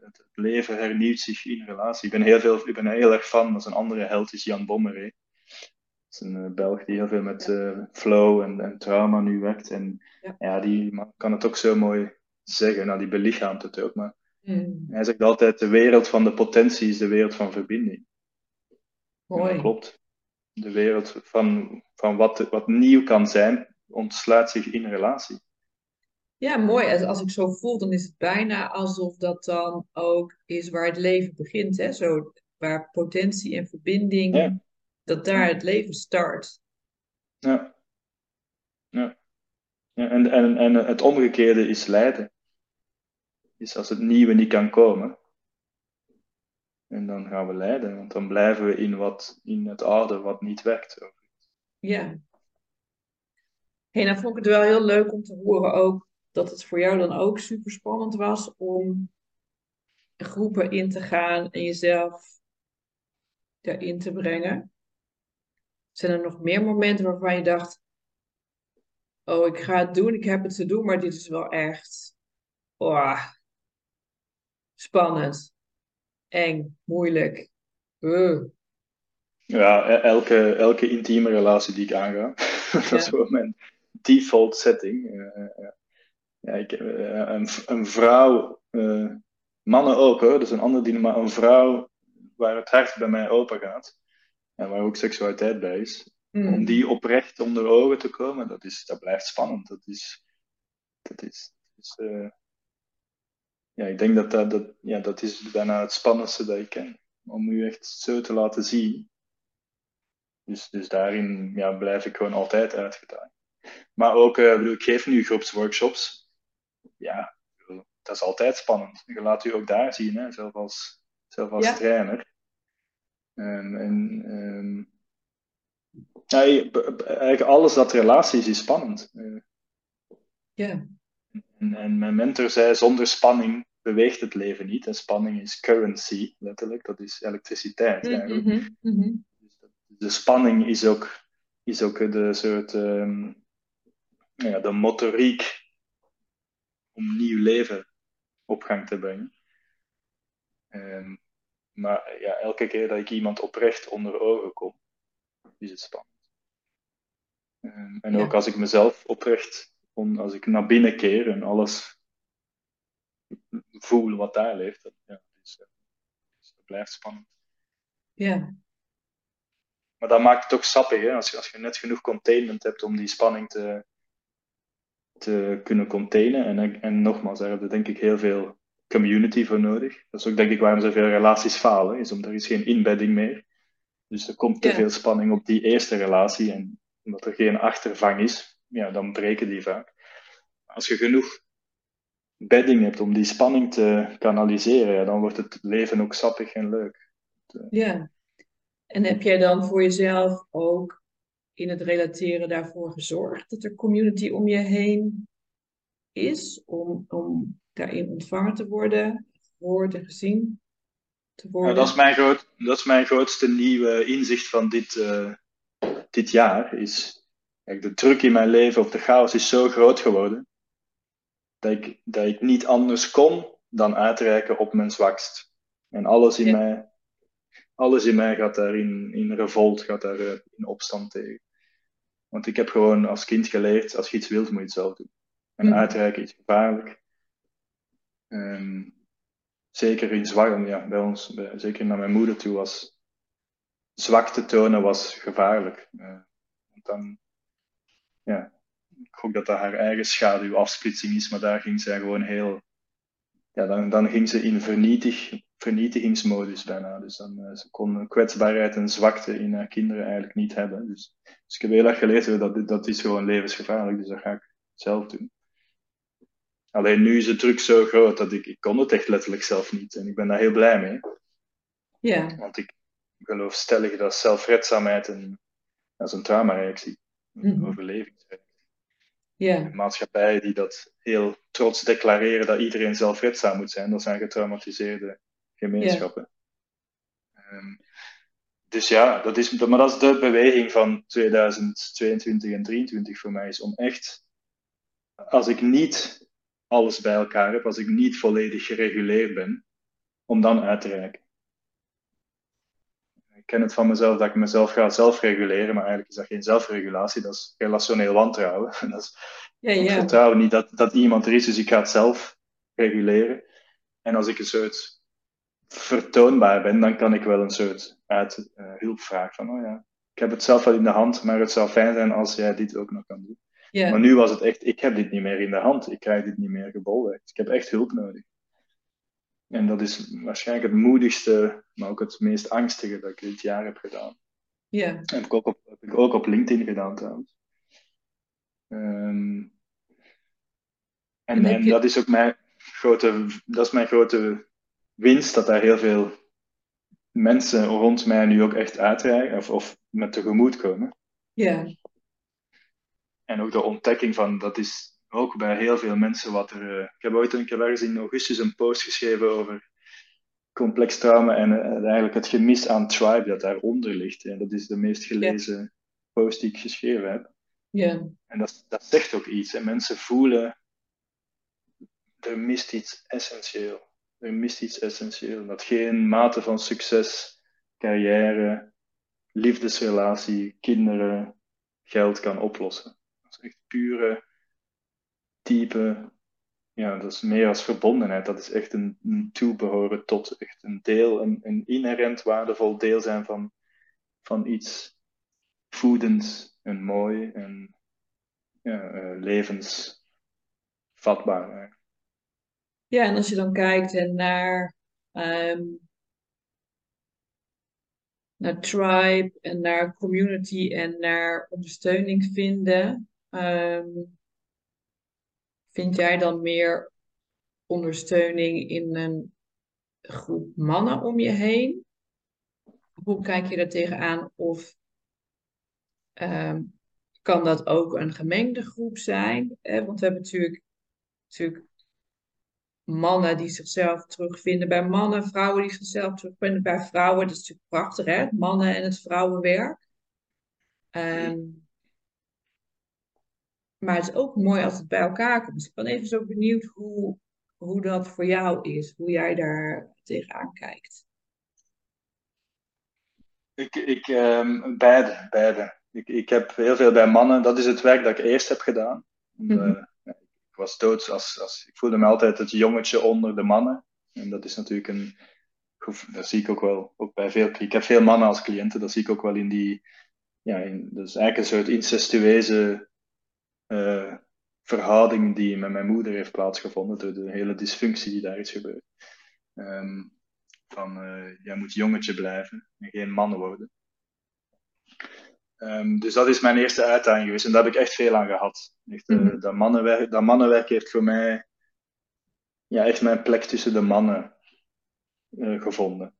Het, leven hernieuwt zich in relatie. Ik ben, heel veel, ik ben heel erg fan, dat is een andere held, is Jan Bommeré. Dat is een uh, Belg die heel veel met uh, flow en, en, trauma nu werkt. En Ja. ja, die man kan het ook zo mooi zeggen. Nou, die belichaamt het ook. Maar Mm, hij zegt altijd, de wereld van de potentie is de wereld van verbinding. Mooi. dat klopt. De wereld van, van wat, wat nieuw kan zijn, ontsluit zich in relatie. Ja, mooi. Als, als ik zo voel, dan is het bijna alsof dat dan ook is waar het leven begint, hè? Zo, waar potentie en verbinding, Ja. dat daar het leven start. Ja. ja. ja en, en, en het omgekeerde is lijden. Is als het nieuwe niet kan komen. En dan gaan we lijden, want dan blijven we in, wat, in het oude wat niet werkt. Ja. Hey, nou vond ik het wel heel leuk om te horen ook dat het voor jou dan ook super spannend was om groepen in te gaan en jezelf daarin te brengen. Zijn er nog meer momenten waarvan je dacht, oh, ik ga het doen, ik heb het te doen, maar dit is wel echt oh, spannend, eng, moeilijk. Uh. Ja, e- elke, elke intieme relatie die ik aanga, [laughs] dat Ja. is gewoon mijn default setting. Uh, uh, ja, ik, uh, een, een vrouw, uh, mannen ook hoor, dat is een ander maar een vrouw waar het hart bij mij open gaat en waar ook seksualiteit bij is, Mm. om die oprecht onder ogen te komen, dat, is, dat blijft spannend. Dat is, dat is, dat is uh, ja, ik denk dat dat, dat, ja, dat is bijna het spannendste dat ik ken. Om u echt zo te laten zien. Dus, dus daarin ja, blijf ik gewoon altijd uitgedaagd. Maar ook, uh, bedoel, ik geef nu groepsworkshops. Ja, dat is altijd spannend. Je laat u ook daar zien, hè, zelf als, zelf als Ja. trainer. Um, en, um, ja, eigenlijk alles dat relaties is spannend. Uh, Ja. en, en mijn mentor zei, zonder spanning beweegt het leven niet. En spanning is currency, letterlijk. Dat is elektriciteit eigenlijk. Mhm, mhm. Dus de spanning is ook, is ook de soort ehm, ja, de motoriek om nieuw leven op gang te brengen. Ehm, maar ja, elke keer dat ik iemand oprecht onder ogen kom, is het spannend. Ehm, en Ja. ook als ik mezelf oprecht, als ik naar binnen keer en alles voel wat daar leeft, dat, ja, dus, eh, dus dat blijft spannend. Ja. Maar dat maakt het ook sappig, hè? Als, je, als je net genoeg containment hebt om die spanning te, te kunnen containen. En, en nogmaals, daar heb je denk ik heel veel community voor nodig. Dat is ook denk ik waarom zoveel relaties falen, is omdat er is geen inbedding meer. Dus er komt te Ja. veel spanning op die eerste relatie en omdat er geen achtervang is, ja, dan breken die vaak. Als je genoeg bedding hebt om die spanning te kanaliseren, ja, dan wordt het leven ook sappig en leuk. Ja. En heb jij dan voor jezelf ook in het relateren daarvoor gezorgd dat er community om je heen is, om, om daarin ontvangen te worden, gehoord en gezien te worden? Ja, dat, is mijn groot, dat is mijn grootste nieuwe inzicht van dit, uh, dit jaar. Is, kijk, de druk in mijn leven of de chaos is zo groot geworden dat ik, dat ik niet anders kon dan uitreiken op mijn zwakst. En alles in, mij, alles in mij gaat daar in, in revolt, gaat daar uh, in opstand tegen. Want ik heb gewoon als kind geleerd, als je iets wilt, moet je het zelf doen. En mm. uitreiken is gevaarlijk. Um, zeker in zwak, ja, bij ons, bij, zeker naar mijn moeder toe, was zwakte tonen was gevaarlijk. Uh, dan, ja, ik hoop dat dat haar eigen schaduwafsplitsing is, maar daar ging zij gewoon heel, ja, dan, dan ging ze in vernietig, vernietigingsmodus bijna. Dus dan, uh, ze kon kwetsbaarheid en zwakte in haar kinderen eigenlijk niet hebben. Dus, dus ik heb heel erg geleerd dat dat is gewoon levensgevaarlijk, dus dat ga ik zelf doen. Alleen nu is de druk zo groot dat ik, ik kon het echt letterlijk zelf niet. En ik ben daar heel blij mee. Ja. Want ik geloof stellig dat zelfredzaamheid een, dat is een traumareactie, een mm. overlevingsreactie. Ja. Een maatschappij die dat heel trots declareren dat iedereen zelfredzaam moet zijn, dat zijn getraumatiseerde gemeenschappen. Um, dus ja, dat is, maar dat is de beweging van 2022 en 2023 voor mij, is om echt, als ik niet alles bij elkaar heb, als ik niet volledig gereguleerd ben, om dan uit te reiken. Ik ken het van mezelf dat ik mezelf ga zelfreguleren, maar eigenlijk is dat geen zelfregulatie, dat is relationeel wantrouwen. [laughs] dat is, ja, ja. Ik vertrouw niet dat, dat iemand er is, dus ik ga het zelf reguleren. En als ik een soort vertoonbaar ben, dan kan ik wel een soort uit, uh, hulp vragen van, oh ja, ik heb het zelf wel in de hand, maar het zou fijn zijn als jij dit ook nog kan doen. Maar nu was het echt, ik heb dit niet meer in de hand. Ik krijg dit niet meer gebolwerkt. Ik heb echt hulp nodig. En dat is waarschijnlijk het moedigste, maar ook het meest angstige dat ik dit jaar heb gedaan. Ja. En heb ik ook op, heb ik ook op LinkedIn gedaan trouwens. Um, en, en, dat is ook mijn grote, dat is mijn grote winst, dat daar heel veel mensen rond mij nu ook echt uitreiken of, of met tegemoet komen. Ja. En ook de ontdekking van, dat is ook bij heel veel mensen wat er... Uh, ik heb ooit een keer ergens in augustus een post geschreven over complex trauma en uh, eigenlijk het gemis aan tribe dat daaronder ligt. En dat is de meest gelezen ja. post die ik geschreven heb. Ja. En dat, dat zegt ook iets. Hè. Mensen voelen, er mist iets essentieel. Er mist iets essentieel. Dat geen mate van succes, carrière, liefdesrelatie, kinderen, geld kan oplossen echt pure, diepe, ja, dat is meer als verbondenheid. Dat is echt een, een toebehoren tot, echt een deel, een, een inherent waardevol deel zijn van, van iets voedends en mooi en ja, uh, levensvatbaar. Ja, en als je dan kijkt naar, um, naar tribe en naar community en naar ondersteuning vinden, Um, vind jij dan meer ondersteuning in een groep mannen om je heen? Hoe kijk je daar tegenaan? Of um, kan dat ook een gemengde groep zijn? Eh, want we hebben natuurlijk, natuurlijk mannen die zichzelf terugvinden bij mannen, vrouwen die zichzelf terugvinden bij vrouwen. Dat is natuurlijk prachtig, hè? Mannen en het vrouwenwerk. Um, maar het is ook mooi als het bij elkaar komt. Dus ik ben even zo benieuwd hoe, hoe dat voor jou is, hoe jij daar tegenaan kijkt. Ik, ik um, beide, beide. Ik, ik heb heel veel bij mannen, dat is het werk dat ik eerst heb gedaan. Mm -hmm. Was doods, als, als, ik voelde me altijd het jongetje onder de mannen. En dat is natuurlijk een, dat zie ik ook wel, ook bij veel, ik heb veel mannen als cliënten, dat zie ik ook wel in die, ja, in, dat is eigenlijk een soort incestueuze uh, verhouding die met mijn moeder heeft plaatsgevonden, door de hele dysfunctie die daar is gebeurd. Um, van uh, jij moet jongetje blijven en geen man worden. Um, dus dat is mijn eerste uitdaging geweest en daar heb ik echt veel aan gehad. Echt, mm -hmm. dat, mannenwerk, dat mannenwerk heeft voor mij ja, heeft mijn plek tussen de mannen uh, gevonden.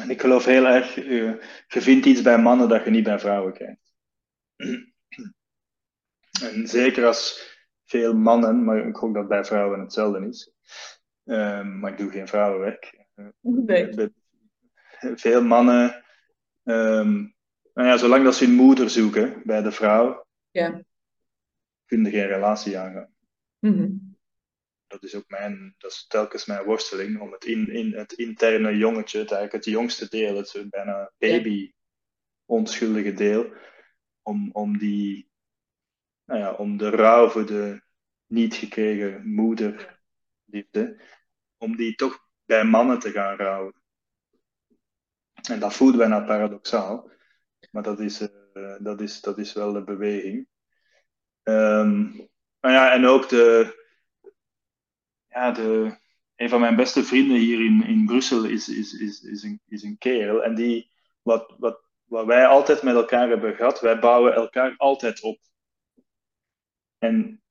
En ik geloof heel erg, uh, je vindt iets bij mannen dat je niet bij vrouwen krijgt. [clears throat] En zeker als veel mannen, maar ik hoop dat bij vrouwen hetzelfde is. Uh, maar ik doe geen vrouwenwerk. Nee. Veel mannen, um, nou ja, zolang dat ze hun moeder zoeken bij de vrouw, ja. kunnen geen relatie aangaan. Mm -hmm. Dat is ook mijn, dat is telkens mijn worsteling om het, in, in, het interne jongetje, het, eigenlijk het jongste deel, het bijna baby, onschuldige deel, om, om die, nou ja, om de rouw voor de niet gekregen moederliefde, om die toch bij mannen te gaan rouwen. En dat voelt bijna paradoxaal, maar dat is, uh, dat is, dat is wel de beweging. Um, ja, en ook de, ja, de, een van mijn beste vrienden hier in, in Brussel is, is, is, is, een, is een kerel. En die, wat, wat, wat wij altijd met elkaar hebben gehad, wij bouwen elkaar altijd op. En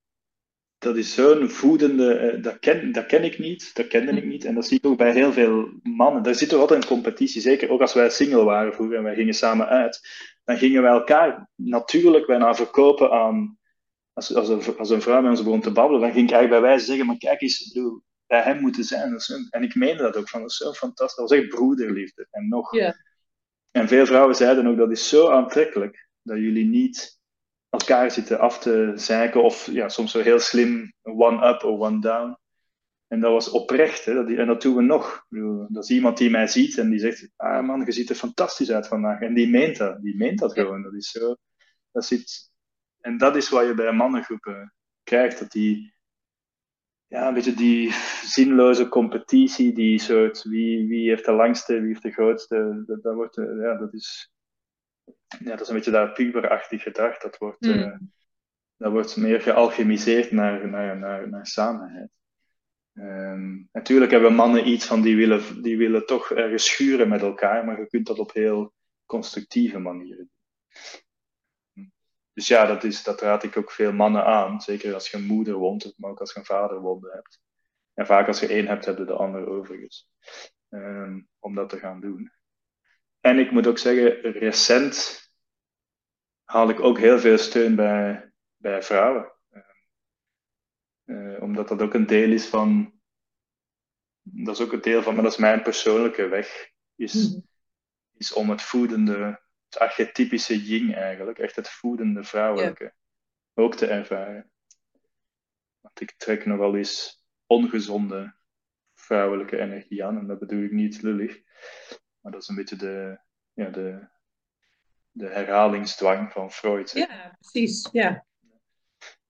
dat is zo'n voedende, eh, dat, ken, dat ken ik niet, dat kende ik niet. En dat zie ik ook bij heel veel mannen. Daar zit toch altijd een competitie, zeker ook als wij single waren vroeger en wij gingen samen uit. Dan gingen wij elkaar natuurlijk bijna verkopen aan, als, als, een, als een vrouw met ons begon te babbelen, dan ging ik eigenlijk bij wijze zeggen, maar kijk eens, ik bedoel, bij hem moeten zijn. en ik meende dat ook, van, dat is zo fantastisch. Dat was echt broederliefde. En nog. Yeah. En veel vrouwen zeiden ook, dat is zo aantrekkelijk, dat jullie niet elkaar zitten af te zeiken, of ja, soms zo heel slim one-up of one-down. En dat was oprecht, hè? En dat doen we nog. Dat is iemand die mij ziet en die zegt, ah man, je ziet er fantastisch uit vandaag. En die meent dat, die meent dat gewoon. Dat is zo, dat zit, en dat is wat je bij mannengroepen krijgt, dat die, ja, een beetje die zinloze competitie, die soort, wie, wie heeft de langste, wie heeft de grootste, dat, wordt, ja, dat is, ja, dat is een beetje dat puberachtig gedrag. Dat wordt, mm. uh, dat wordt meer gealchemiseerd naar, naar, naar, naar samenheid. Um, natuurlijk hebben mannen iets van die willen, die willen toch ergens schuren met elkaar, maar je kunt dat op heel constructieve manieren doen. Dus ja, dat, is, dat raad ik ook veel mannen aan. Zeker als je een moeder woont, maar ook als je een vaderwonde hebt. En vaak als je één hebt, heb je de ander overigens. Um, om dat te gaan doen. En ik moet ook zeggen, recent haal ik ook heel veel steun bij, bij vrouwen. Uh, omdat dat ook een deel is van. Dat is ook een deel van, maar dat is mijn persoonlijke weg. Is, mm. is om het voedende, het archetypische yin eigenlijk, echt het voedende vrouwelijke, ook te ervaren. Want ik trek nogal eens ongezonde vrouwelijke energie aan, en dat bedoel ik niet lullig. Maar dat is een beetje de, ja, de, de herhalingsdwang van Freud. Ja, precies. Ja.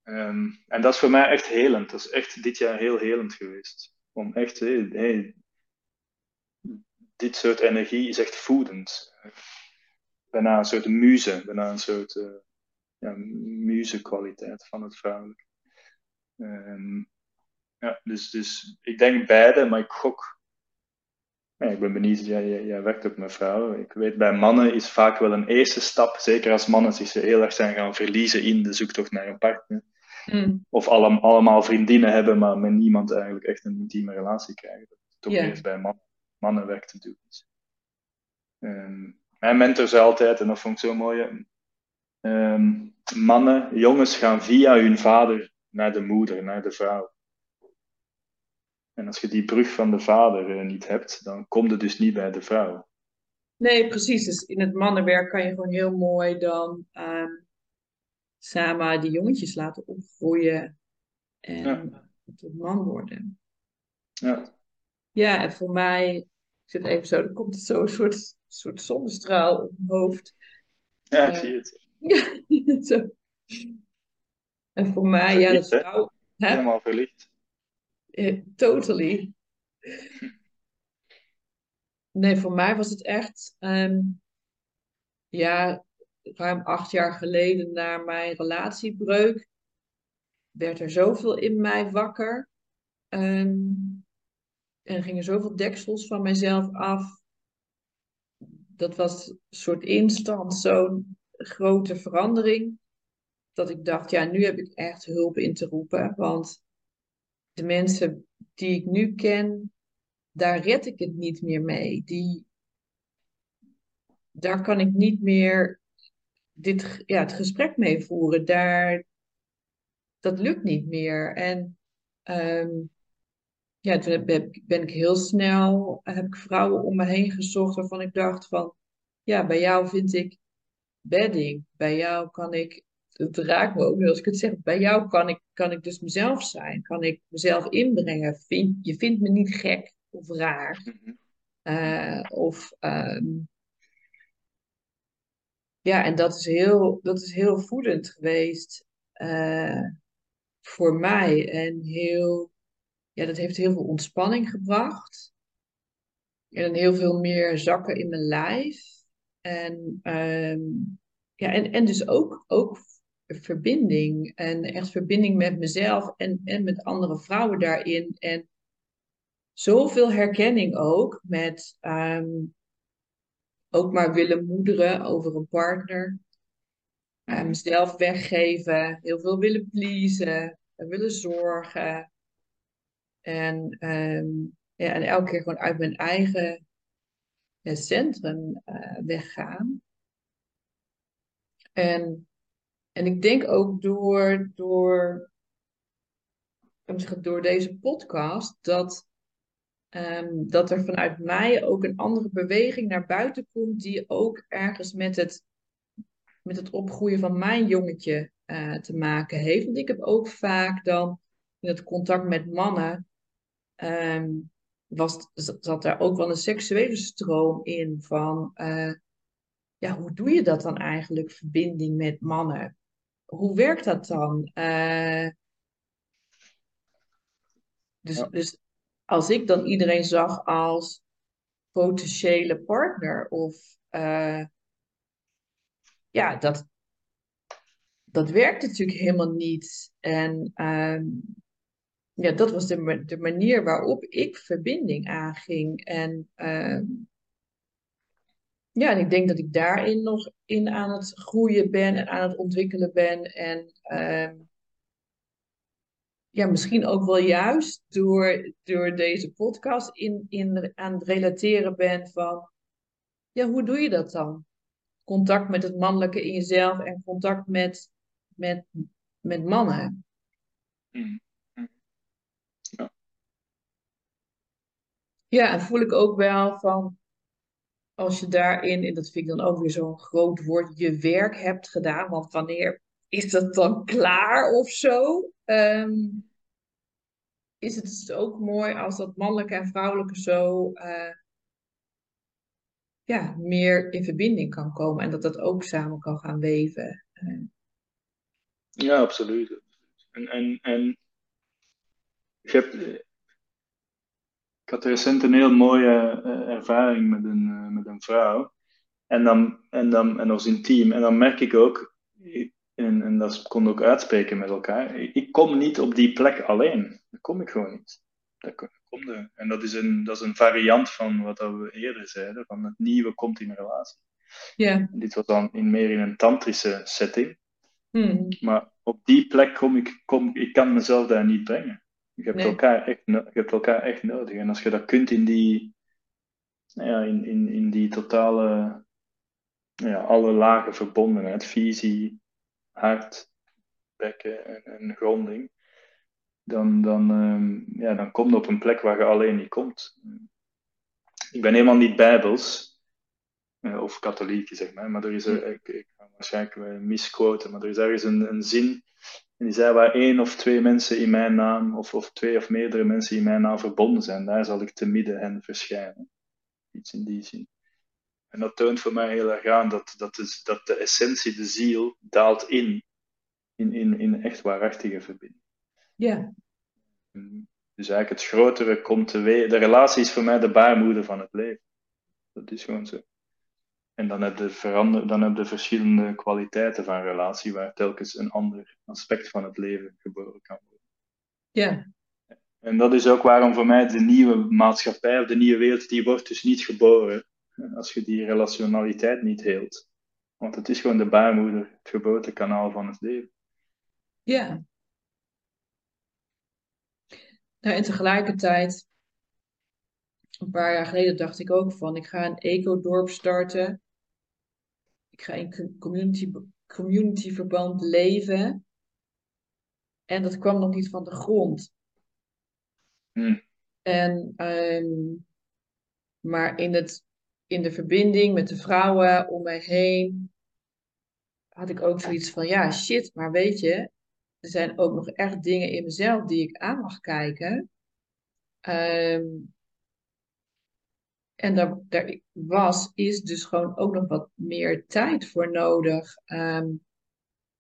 Um, en dat is voor mij echt helend. Dat is echt dit jaar heel helend geweest. Om echt, hey, hey, dit soort energie is echt voedend. Bijna een soort muze, bijna een soort uh, ja, muze-kwaliteit van het vrouwelijk. Um, ja, dus, dus ik denk beide, maar ik gok ja, ik ben benieuwd, jij, jij, werkt ook met vrouwen. Ik weet, bij mannen is vaak wel een eerste stap, zeker als mannen zich heel erg zijn gaan verliezen in de zoektocht naar een partner. Mm. Of alle, allemaal vriendinnen hebben, maar met niemand eigenlijk echt een intieme relatie krijgen. Dat het toch Yeah. eerst bij man, mannenwerk te doen is. Ehm, mijn mentor zei altijd, en dat vond ik zo mooi, ehm, mannen, jongens gaan via hun vader naar de moeder, naar de vrouw. En als je die brug van de vader eh, niet hebt, dan kom je dus niet bij de vrouw. Nee, precies. Dus in het mannenwerk kan je gewoon heel mooi dan ehm, samen die jongetjes laten opgroeien en Ja. tot man worden. Ja, Ja, en voor mij, ik zit even zo, dan komt er zo een soort, soort zonnestraal op mijn hoofd. ja ik Eh, zie het. Ja, [laughs] zo. En voor mij, ja, de vrouw, hè? Helemaal verlicht. Eh, totally. Nee, voor mij was het echt, ehm, ja, ruim acht jaar geleden na mijn relatiebreuk, werd er zoveel in mij wakker. ehm, en gingen zoveel deksels van mijzelf af. Dat was een soort instant, zo'n grote verandering. Dat ik dacht, ja, nu heb ik echt hulp in te roepen. Want de mensen die ik nu ken, daar red ik het niet meer mee. Die, daar kan ik niet meer dit, ja, het gesprek mee voeren. Daar, dat lukt niet meer. En ehm, ja, toen ben ik heel snel, heb ik vrouwen om me heen gezocht waarvan ik dacht van, ja, bij jou vind ik bedding. Bij jou kan ik, het raakt me ook nu als ik het zeg, bij jou kan ik, kan ik dus mezelf zijn. Kan ik mezelf inbrengen. Vind, je vindt me niet gek of raar. Mhm. Eh, of ehm, ja, en dat is heel, dat is heel voedend geweest uh, voor mij. En heel, ja, dat heeft heel veel ontspanning gebracht. En heel veel meer zakken in mijn lijf. En, ehm, ja, en, en dus ook, ook verbinding. En echt verbinding met mezelf en, en met andere vrouwen daarin. En zoveel herkenning ook met ehm, ook maar willen moederen over een partner. Uh, mezelf weggeven, heel veel willen pleasen, willen zorgen. En, ehm, ja, en elke keer gewoon uit mijn eigen centrum uh, weggaan. En, en ik denk ook door, door, door deze podcast dat Ehm, dat er vanuit mij ook een andere beweging naar buiten komt, die ook ergens met het, met het opgroeien van mijn jongetje uh, te maken heeft. Want ik heb ook vaak dan in het contact met mannen, um, was, zat daar ook wel een seksuele stroom in van, uh, ja, hoe doe je dat dan eigenlijk, verbinding met mannen? Hoe werkt dat dan? Uh, dus, ja. dus als ik dan iedereen zag als potentiële partner of uh, ja, dat, dat werkt natuurlijk helemaal niet. En uh, ja, dat was de, de manier waarop ik verbinding aanging. En uh, ja, en ik denk dat ik daarin nog in aan het groeien ben en aan het ontwikkelen ben. En ehm, ja, misschien ook wel juist door, door deze podcast in, in, aan het relateren ben van, ja, hoe doe je dat dan? Contact met het mannelijke in jezelf en contact met, met, met mannen. Mm-hmm. Ja. ja, en voel ik ook wel van, als je daarin, en dat vind ik dan ook weer zo'n groot woord, je werk hebt gedaan, want wanneer is dat dan klaar of zo? Um, is het dus ook mooi als dat mannelijke en vrouwelijke zo uh, ja, meer in verbinding kan komen en dat dat ook samen kan gaan weven. Uh. Ja, absoluut. En, en, en ik, heb, ik had recent een heel mooie uh, ervaring met een, een vrouw. En dan, en dan en als intiem. En dan merk ik ook, en, en dat kon ook uitspreken met elkaar. Ik kom niet op die plek alleen. Dat kom ik gewoon niet. Dat komt er. En dat is, een, dat is een variant van wat we eerder zeiden, van het nieuwe komt in een relatie. Ja. Dit was dan in, meer in een tantrische setting. Hmm. Maar op die plek kom ik, kom, ik kan mezelf daar niet brengen. Je hebt, elkaar echt, je hebt elkaar echt nodig. En als je dat kunt in die, ja, in, in, in die totale, ja, alle lagen verbondenheid, visie, hart, bekken en, en gronding, dan, dan, um, ja, dan kom je op een plek waar je alleen niet komt. Ik ben helemaal niet bijbels, uh, of katholiek zeg maar, maar er is, er, ik, ik ga waarschijnlijk misquoten, maar er is ergens een, een zin en die zei waar één of twee mensen in mijn naam, of, of twee of meerdere mensen in mijn naam verbonden zijn, daar zal ik te midden hen verschijnen. Iets in die zin. En dat toont voor mij heel erg aan dat, dat, is, dat de essentie, de ziel, daalt in, in, in, in echt waarachtige verbinding. Ja. Dus eigenlijk het grotere komt te weten. De relatie is voor mij de baarmoeder van het leven. Dat is gewoon zo. En dan heb je, verander, dan heb je verschillende kwaliteiten van relatie, waar telkens een ander aspect van het leven geboren kan worden. Ja. En dat is ook waarom voor mij de nieuwe maatschappij of de nieuwe wereld, die wordt dus niet geboren als je die relationaliteit niet heelt. Want het is gewoon de baarmoeder, het geboortekanaal van het leven. Ja. Ja, en tegelijkertijd, een paar jaar geleden dacht ik ook van, ik ga een ecodorp starten. Ik ga in community, communityverband leven. En dat kwam nog niet van de grond. Hmm. En, ehm, maar in, het, in de verbinding met de vrouwen om mij heen had ik ook zoiets van, ja, shit, maar weet je, er zijn ook nog echt dingen in mezelf die ik aan mag kijken. Ehm, en daar, daar was, is dus gewoon ook nog wat meer tijd voor nodig. Ehm,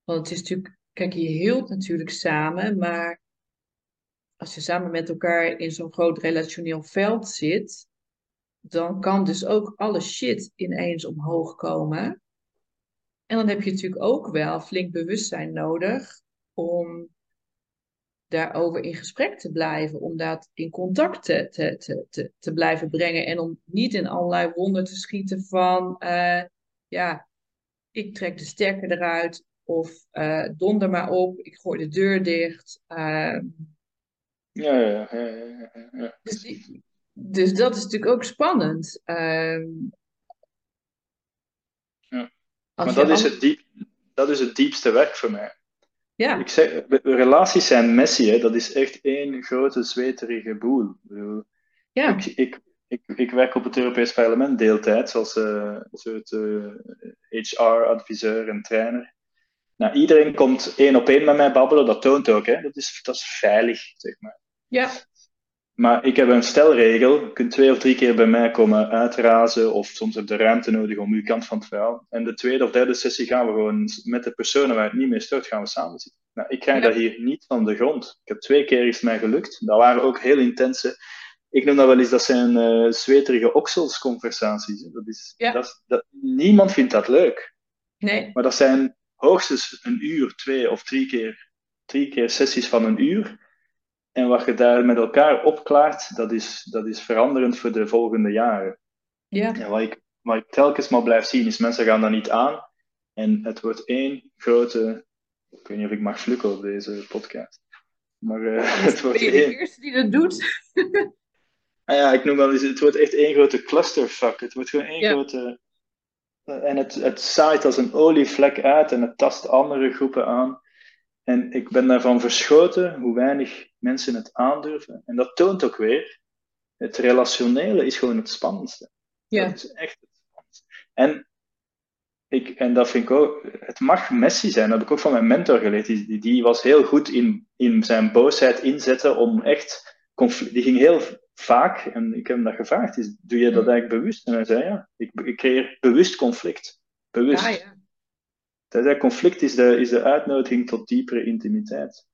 want het is natuurlijk, kijk, je hield natuurlijk samen, maar als je samen met elkaar in zo'n groot relationeel veld zit, dan kan dus ook alle shit ineens omhoog komen. En dan heb je natuurlijk ook wel flink bewustzijn nodig om daarover in gesprek te blijven, om dat in contact te, te, te, te, blijven brengen en om niet in allerlei wonden te schieten van, uh, ja, ik trek de sterker eruit of uh, donder maar op, ik gooi de deur dicht. Uh, ja, ja, ja, ja, ja. Dus, die, dus dat is natuurlijk ook spannend. Ehm, ja. Maar dat is, het diep, dat is het diepste werk voor mij. Ja. Ik zeg, relaties zijn messy, hè. dat is echt één grote zweterige boel. Ja. Ik, ik, ik, ik, werk op het Europees Parlement deeltijd, als uh, soort uh, HR-adviseur en trainer. Nou, iedereen komt één op één met mij babbelen, dat toont ook. Hè. Dat, is, dat is veilig, zeg maar. Ja. Maar ik heb een stelregel. Je kunt twee of drie keer bij mij komen uitrazen, of soms heb je de ruimte nodig om uw kant van het verhaal. En de tweede of derde sessie gaan we gewoon met de personen waar het niet mee stoort, gaan we samen zitten. Nou, ik krijg dat hier niet van de grond. Ik heb twee keer is mij gelukt. Dat waren ook heel intense. Ik noem dat wel eens, dat zijn uh, zweterige okselsconversaties. Dat is, ja. dat, dat, niemand vindt dat leuk. Nee. Maar dat zijn hoogstens een uur, twee of drie keer, drie keer sessies van een uur en wat je daar met elkaar opklaart, dat is, dat is veranderend voor de volgende jaren. Ja. En wat ik, wat ik telkens maar blijf zien, is mensen gaan dat niet aan. En het wordt één grote... Ik weet niet of ik mag flukken op deze podcast. Maar uh, het wordt ben je de eerste die dat doet? ah ja, ik noem wel eens... Het wordt echt één grote clusterfuck. Het wordt gewoon één Ja. grote... En het, het zaait als een olievlek uit en het tast andere groepen aan. En ik ben daarvan verschoten hoe weinig mensen het aandurven. En dat toont ook weer, het relationele is gewoon het spannendste. Ja. Dat is echt het spannendste. En, ik, en dat vind ik ook, het mag messy zijn, dat heb ik ook van mijn mentor geleerd. Die, die was heel goed in, in zijn boosheid inzetten om echt conflict, die ging heel vaak, en ik heb hem dat gevraagd, is, doe je dat eigenlijk bewust? En hij zei ja, ik, ik creëer bewust conflict. Bewust. Ja, ja. Hij zei, conflict is de, is de uitnodiging tot diepere intimiteit.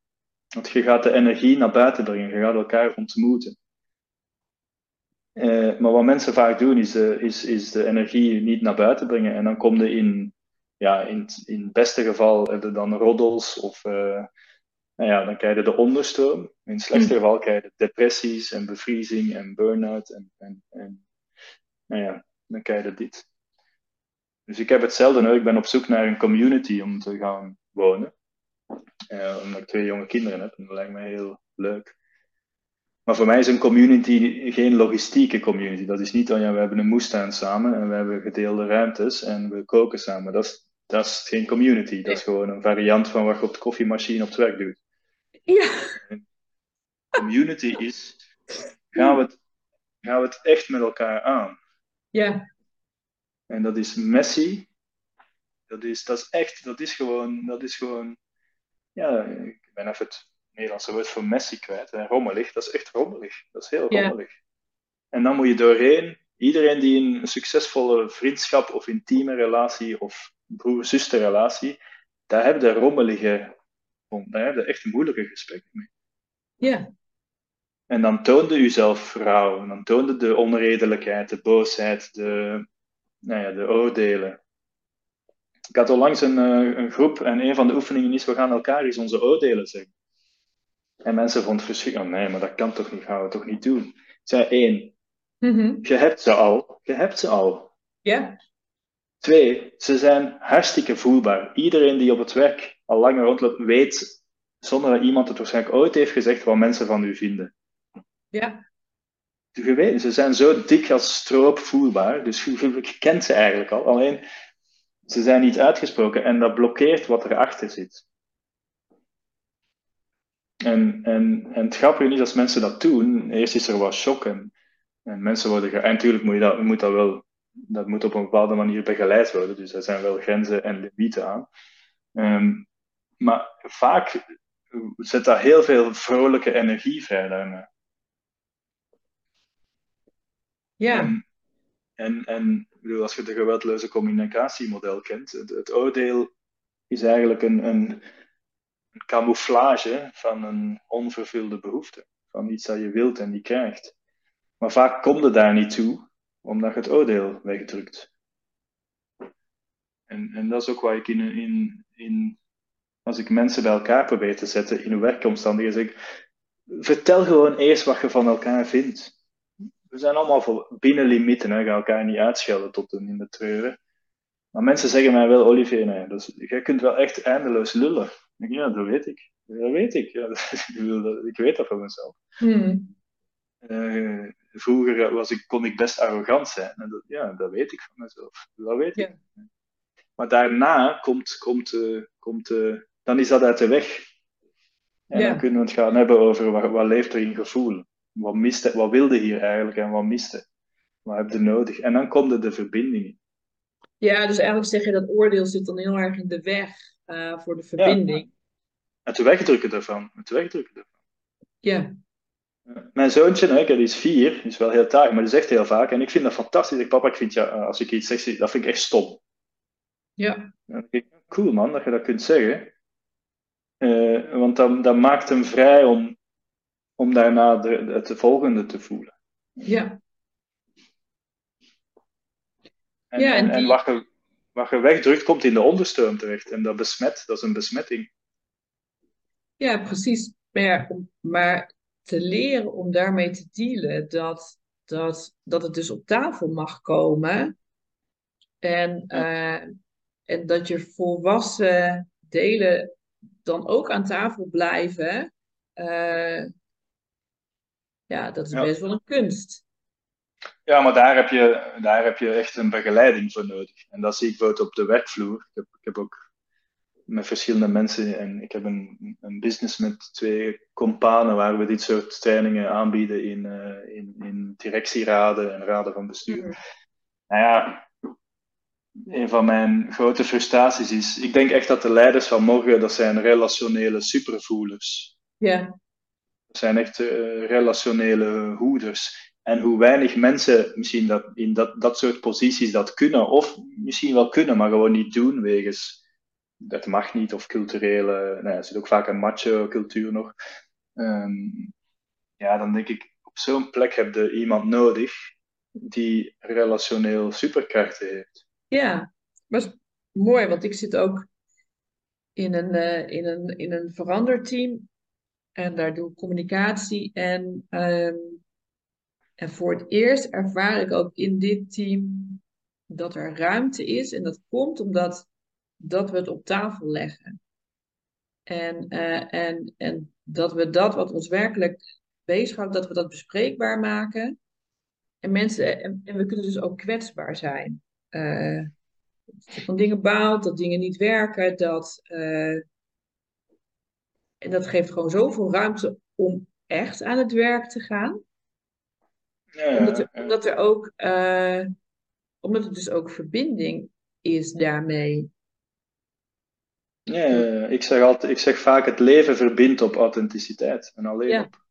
Want je gaat de energie naar buiten brengen, je gaat elkaar ontmoeten. Eh, maar wat mensen vaak doen, is, uh, is, is de energie niet naar buiten brengen. En dan kom je in, ja, in, in het beste geval heb je dan roddels of uh, nou ja, dan krijg je de onderstroom. In het slechtste geval krijg je depressies en bevriezing en burn-out. En, en, en nou ja, dan krijg je dit. Dus ik heb hetzelfde nu. Ik ben op zoek naar een community om te gaan wonen. Uh, omdat ik twee jonge kinderen heb. En dat lijkt me heel leuk. Maar voor mij is een community geen logistieke community. Dat is niet van ja, we hebben een moestuin samen en we hebben gedeelde ruimtes en we koken samen. Dat is, dat is geen community. Dat is gewoon een variant van wat je op de koffiemachine op het werk doet. Ja. Community is, gaan we, het, gaan we het echt met elkaar aan. Ja. En dat is messy. Dat is, dat is echt, dat is gewoon, dat is gewoon, ja, ik ben even het Nederlandse woord voor messy kwijt. En rommelig, dat is echt rommelig. Dat is heel Ja. rommelig. En dan moet je doorheen, iedereen die in een succesvolle vriendschap of intieme relatie of broer-zusterrelatie, daar heb je rommelige, daar heb je echt moeilijke gesprekken mee. Ja. En dan toonde u zelf vrouw, en dan toonde de onredelijkheid, de boosheid, de, nou ja, de oordelen. Ik had onlangs een, eh, een groep en een van de oefeningen is, we gaan elkaar eens onze oordelen zeggen. En mensen vonden het verschrikkelijk, oh nee, maar dat kan toch niet, gaan we toch niet doen. Ik zei één, Mhm. je hebt ze al, je hebt ze al. Ja. Twee, ze zijn hartstikke voelbaar. Iedereen die op het werk al langer rondloopt, weet, zonder dat iemand het waarschijnlijk ooit heeft gezegd, wat mensen van u vinden. Ja. Ze zijn zo dik als stroop voelbaar, dus [laughs] je, kent ze eigenlijk al. Alleen, ze zijn niet uitgesproken en dat blokkeert wat erachter zit. En, en, en het grappige is, als mensen dat doen, eerst is er wat shock en, en mensen worden... En natuurlijk moet, je dat, moet dat wel... Dat moet op een bepaalde manier begeleid worden, dus er zijn wel grenzen en limieten aan. Um, maar vaak zet dat heel veel vrolijke energie vrij daarna. Ja. En, en, bedoel, als je de geweldloze communicatiemodel kent, het, oordeel is eigenlijk een, een, camouflage van een onvervulde behoefte. Van iets dat je wilt en niet krijgt. Maar vaak komt het daar niet toe, omdat je het oordeel wegdrukt. En, en dat is ook waar ik in, in, in als ik mensen bij elkaar probeer te zetten in hun werkomstandigheden, zeg ik, vertel gewoon eerst wat je van elkaar vindt. We zijn allemaal voor binnen limieten, hè. ga elkaar niet uitschelden tot in de treuren. Maar mensen zeggen mij wel, Olivier, nee, dus, jij kunt wel echt eindeloos lullen. Ik, ja, dat weet ik. Dat weet ik. Ja, [laughs] ik weet dat van mezelf. Hmm. Uh, vroeger was ik, kon ik best arrogant zijn. En dat, ja, dat weet ik van mezelf. Dat weet ik. Maar daarna komt, komt, uh, komt uh, dan is dat uit de weg. En dan kunnen we het gaan hebben over wat, wat leeft er in gevoel. Wat, miste, wat wilde hier eigenlijk en wat miste. Wat heb je nodig? En dan komt er de verbinding. Ja, dus eigenlijk zeg je dat oordeel zit dan heel erg in de weg uh, voor de verbinding. Ja. Het wegdrukken daarvan. Het wegdrukken daarvan. Ja. Mijn zoontje, hè, die is vier, die is wel heel taai, maar die zegt heel vaak, en ik vind dat fantastisch. Ik, papa, ik vind ja, als ik iets zeg, dat vind ik echt stom. Ja. Cool man, dat je dat kunt zeggen. Uh, want dan, dan maakt hem vrij om, om daarna de, het volgende te voelen. Ja. En, ja, en, die... en wat, je, wat je wegdrukt, komt in de onderstroom terecht. En dat besmet, dat is een besmetting. Ja, precies. Maar, maar te leren om daarmee te dealen, dat, dat, dat het dus op tafel mag komen. En, ja. uh, en dat je volwassen delen dan ook aan tafel blijven, uh, ja, dat is ja. best wel een kunst. Ja, maar daar heb, je, daar heb je echt een begeleiding voor nodig. En dat zie ik bijvoorbeeld op de werkvloer. Ik heb, ik heb ook met verschillende mensen en ik heb een, een business met twee companen waar we dit soort trainingen aanbieden in, uh, in, in directieraden en raden van bestuur. Mm. Nou ja, een van mijn grote frustraties is, ik denk echt dat de leiders van morgen, dat zijn relationele supervoelers. Ja. Zijn echt uh, relationele hoeders. En hoe weinig mensen misschien dat, in dat, dat soort posities dat kunnen, of misschien wel kunnen, maar gewoon niet doen, wegens dat mag niet, of culturele, nee, er zit ook vaak een macho cultuur nog. Um, ja, dan denk ik, op zo'n plek heb je iemand nodig die relationeel superkrachten heeft. Ja, was mooi, want ik zit ook in een, uh, in een, in een veranderteam en daar doe ik communicatie. En, um, en voor het eerst ervaar ik ook in dit team dat er ruimte is. En dat komt omdat dat we het op tafel leggen. En, uh, en, en dat we dat wat ons werkelijk bezighoudt, dat we dat bespreekbaar maken. En, mensen, en, we kunnen dus ook kwetsbaar zijn. Uh, dat je van dingen baalt, dat dingen niet werken. Dat, uh, en dat geeft gewoon zoveel ruimte om echt aan het werk te gaan. Ja, omdat, er, omdat er ook, uh, omdat er dus ook verbinding is daarmee. Ja, ik zeg, altijd, ik zeg vaak: het leven verbindt op authenticiteit en alleen ja. op.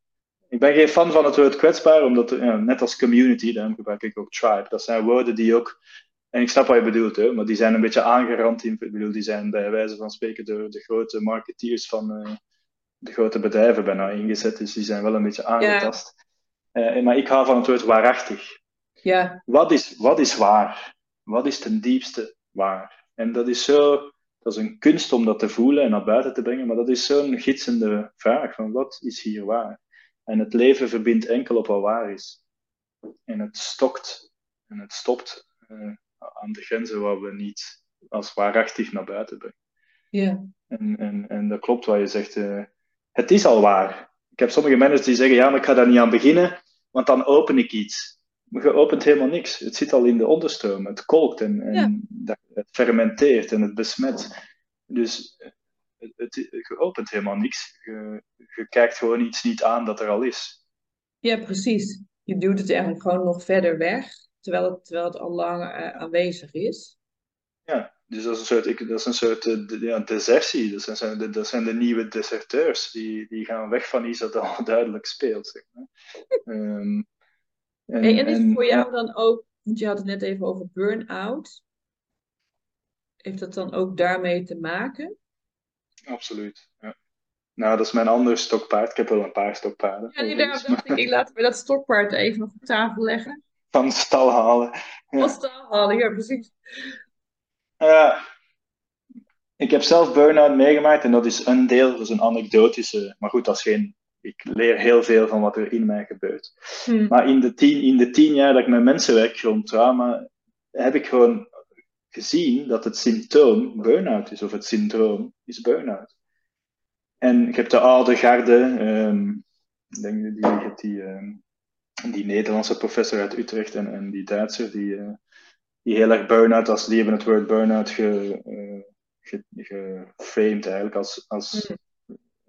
Ik ben geen fan van het woord kwetsbaar, omdat ja, net als community, daarom gebruik ik ook tribe. Dat zijn woorden die ook en ik snap wat je bedoelt, hè, maar die zijn een beetje aangerand. In, ik bedoel, die zijn bij wijze van spreken door de grote marketeers van uh, de grote bedrijven bijna ingezet. Dus die zijn wel een beetje aangetast. Ja. Uh, maar ik hou van het woord waarachtig. Ja. Wat, is, wat is waar? Wat is ten diepste waar? En dat is zo, dat is een kunst om dat te voelen en naar buiten te brengen, maar dat is zo'n gidsende vraag: van wat is hier waar? En het leven verbindt enkel op wat waar is. En het stokt en het stopt. Uh, aan de grenzen waar we niet als waarachtig naar buiten brengen. Ja. En, en, en dat klopt wat je zegt. Uh, het is al waar. ik heb sommige managers die zeggen, ja, maar ik ga daar niet aan beginnen, want dan open ik iets. Maar je opent helemaal niks. Het zit al in de onderstroom. Het kolkt en, en het fermenteert en het besmet. Dus het, het, je opent helemaal niks. Je, je kijkt gewoon iets niet aan dat er al is. Ja, precies. Je duwt het eigenlijk gewoon nog verder weg, terwijl het, terwijl het al lang uh, aanwezig is. Ja, dus dat is een soort, ik, dat is een soort uh, ja, desertie. Dat zijn, de, dat zijn de nieuwe deserteurs. Die, die gaan weg van iets dat al [laughs] duidelijk speelt. Zeg maar. um, en, hey, en is en, voor jou dan ook, want je had het net even over burn-out. Heeft dat dan ook daarmee te maken? Absoluut, ja. Nou, dat is mijn andere stokpaard. Ik heb wel een paar stokpaarden. Ja, die daarom dacht ik, ik laten we dat stokpaard even nog op tafel leggen. Van de stal halen. Ja. Van stal halen, ja, precies. Ja, ik heb zelf burn-out meegemaakt en dat is een deel, dat is een anekdotische, maar goed, dat is geen, ik leer heel veel van wat er in mij gebeurt. Hmm. Maar in de, tien, in de tien jaar dat ik met mensen werk rond trauma, heb ik gewoon gezien dat het symptoom burn-out is, of het syndroom is burn-out. En ik heb de oude garde, um, denk die, die, um, die Nederlandse professor uit Utrecht en, en die Duitser, die, uh, die heel erg burn-out, als, die hebben het woord burn-out ge, uh, ge, geframed eigenlijk als, als mm.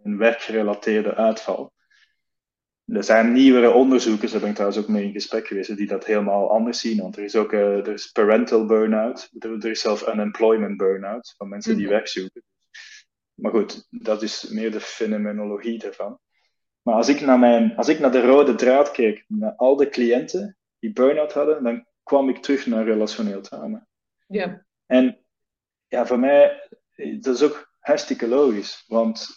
een werkgerelateerde uitval. Er zijn nieuwere onderzoekers, daar ben ik trouwens ook mee in gesprek geweest, die dat helemaal anders zien. Want er is ook uh, er is parental burn-out, er, er, is zelfs unemployment burn-out, van mensen die mm -hmm. werk zoeken. Maar goed, dat is meer de fenomenologie daarvan. Maar als ik naar, mijn, als ik naar de rode draad keek, naar al de cliënten die burn-out hadden, dan kwam ik terug naar relationeel trauma. Ja. En ja, voor mij, dat is ook hartstikke logisch. Want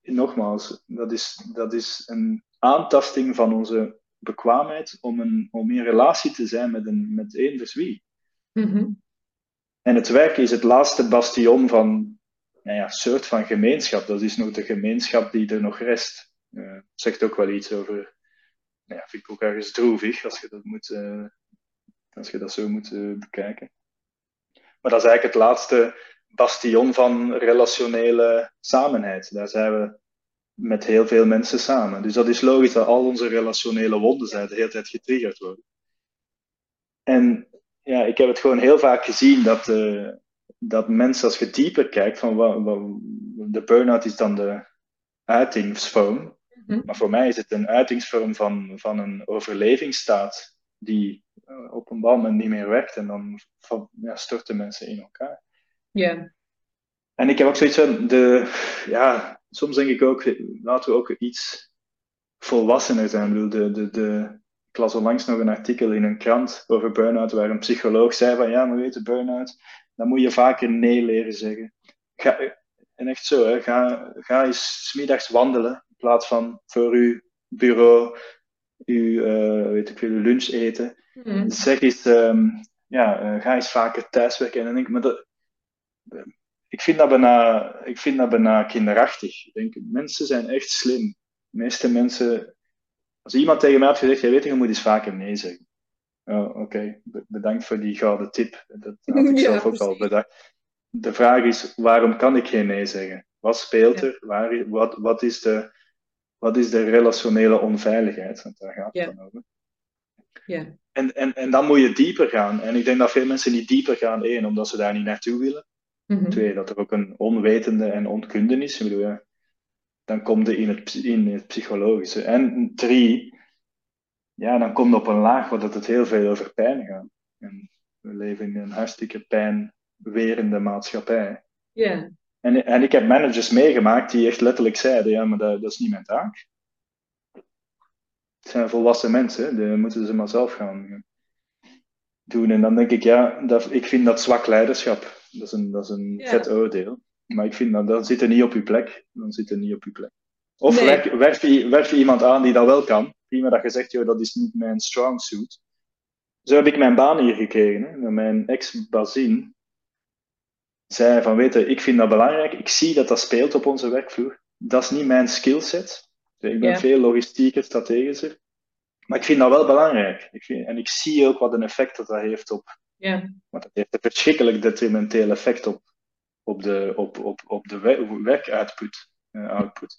nogmaals, dat is, dat is een aantasting van onze bekwaamheid om, een, om in relatie te zijn met, een, met eenders wie. Mm -hmm. En het werk is het laatste bastion van nou ja, soort van gemeenschap. Dat is nog de gemeenschap die er nog rest. Uh, zegt ook wel iets over. Nou ja, vind ik ook ergens droevig als je dat, moet, uh, als je dat zo moet uh, bekijken. Maar dat is eigenlijk het laatste bastion van relationele samenheid. Daar zijn we met heel veel mensen samen. Dus dat is logisch dat al onze relationele wonden zijn de hele tijd getriggerd worden. En ja, ik heb het gewoon heel vaak gezien dat, uh, dat mensen, als je dieper kijkt, van wat, wat, de burn-out is dan de uitingsvorm. Mm -hmm. Maar voor mij is het een uitingsvorm van, van een overlevingsstaat die op een bepaald moment niet meer werkt en dan ja, storten mensen in elkaar. Ja. Yeah. En ik heb ook zoiets van, de, ja, soms denk ik ook, laten we ook iets volwassener zijn. de, de, de, ik las onlangs nog een artikel in een krant over burn-out, waar een psycholoog zei van, ja, maar weet je, burn-out, dan moet je vaker nee leren zeggen. Ga, en echt zo, hè, ga, ga eens smiddags wandelen, in plaats van voor uw bureau, uw, uh, weet ik veel, lunch eten. Mm. Zeg eens, um, ja, uh, ga eens vaker thuiswerken. En dan denk ik, maar dat, ik vind dat bijna, ik vind dat bijna kinderachtig. Ik denk, mensen zijn echt slim. De meeste mensen, als iemand tegen mij had gezegd, jij weet je, moet eens vaker nee zeggen. Oh, Oké, okay. bedankt voor die gouden tip. Dat [laughs] had ik ja, zelf ook al bedacht. De vraag is, waarom kan ik geen nee zeggen? Wat speelt er? Waar, wat, wat, is de, wat is de relationele onveiligheid? Want daar gaat het ja. dan over. Ja. En, en, en dan moet je dieper gaan. En ik denk dat veel mensen niet dieper gaan. één, omdat ze daar niet naartoe willen. Mm -hmm. Twee, dat er ook een onwetende en onkunde is. Ik bedoel, ja, dan kom je in het, in het psychologische. En drie, ja, dan kom je op een laag waar het heel veel over pijn gaat. En we leven in een hartstikke pijnwerende maatschappij. Yeah. En, en ik heb managers meegemaakt die echt letterlijk zeiden, ja, maar dat, dat is niet mijn taak. Het zijn volwassen mensen, die moeten ze maar zelf gaan doen. En dan denk ik, ja, dat, ik vind dat zwak leiderschap. Dat is een, dat is een Ja. vet oordeel. Maar ik vind dat, dat zit er niet op je plek. Dan zit er niet op je plek. Of Nee. werf, werf, je, werf je iemand aan die dat wel kan. Prima dat je zegt, joh, dat is niet mijn strong suit. Zo heb ik mijn baan hier gekregen. Hè. Mijn ex Bazin zei van, weet je, ik vind dat belangrijk. Ik zie dat dat speelt op onze werkvloer. Dat is niet mijn skillset. Ik ben Ja. veel logistieker, strategischer. Maar ik vind dat wel belangrijk. Ik vind, en ik zie ook wat een effect dat dat heeft op Ja. want dat heeft een verschrikkelijk detrimenteel effect op, op de, op, op, op de we- werkoutput. eh, output.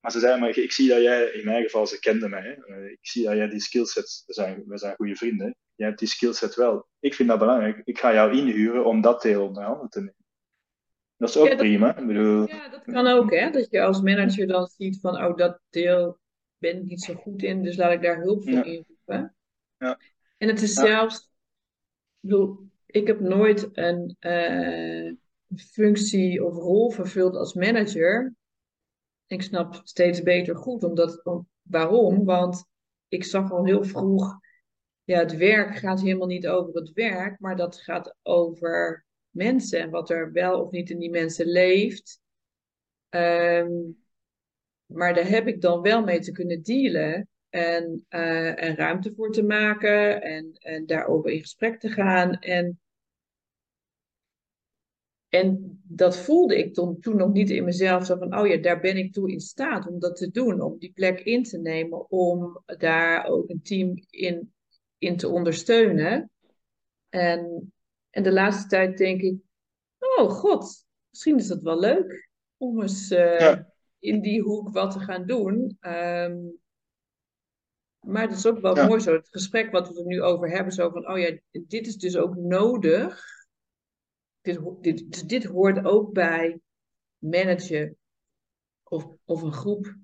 maar ze zeiden, maar ik zie dat jij, in mijn geval, ze kenden mij, hè, eh, ik zie dat jij die skillset, we zijn, we zijn goede vrienden, jij hebt die skillset wel. Ik vind dat belangrijk, ik ga jou inhuren om dat deel onder handen te nemen. Dat is ook Ja, dat- prima. Ik bedoel, Ja, dat kan ook, hè? Dat je als manager dan ziet van, oh, dat deel ben ik niet zo goed in, dus laat ik daar hulp voor Ja. inroepen. Ja. En het is Ja. zelfs, ik bedoel, ik heb nooit een eh, functie of rol vervuld als manager. Ik snap steeds beter goed, omdat, om- waarom? Want ik zag al heel vroeg, ja, het werk gaat helemaal niet over het werk, maar dat gaat over mensen en wat er wel of niet in die mensen leeft. Ehm, maar daar heb ik dan wel mee te kunnen dealen en, eh, en ruimte voor te maken en, en daarover in gesprek te gaan. En, en dat voelde ik toen, toen nog niet in mezelf, zo van, oh ja, daar ben ik toe in staat om dat te doen, om die plek in te nemen, om daar ook een team in, in te ondersteunen. En, en de laatste tijd denk ik, oh god, misschien is dat wel leuk om eens eh, Ja. in die hoek wat te gaan doen. Ehm, maar het is ook wel Ja. mooi zo, het gesprek wat we er nu over hebben, zo van, oh ja, dit is dus ook nodig. Dit, dit, dus dit hoort ook bij managen of, of een groep,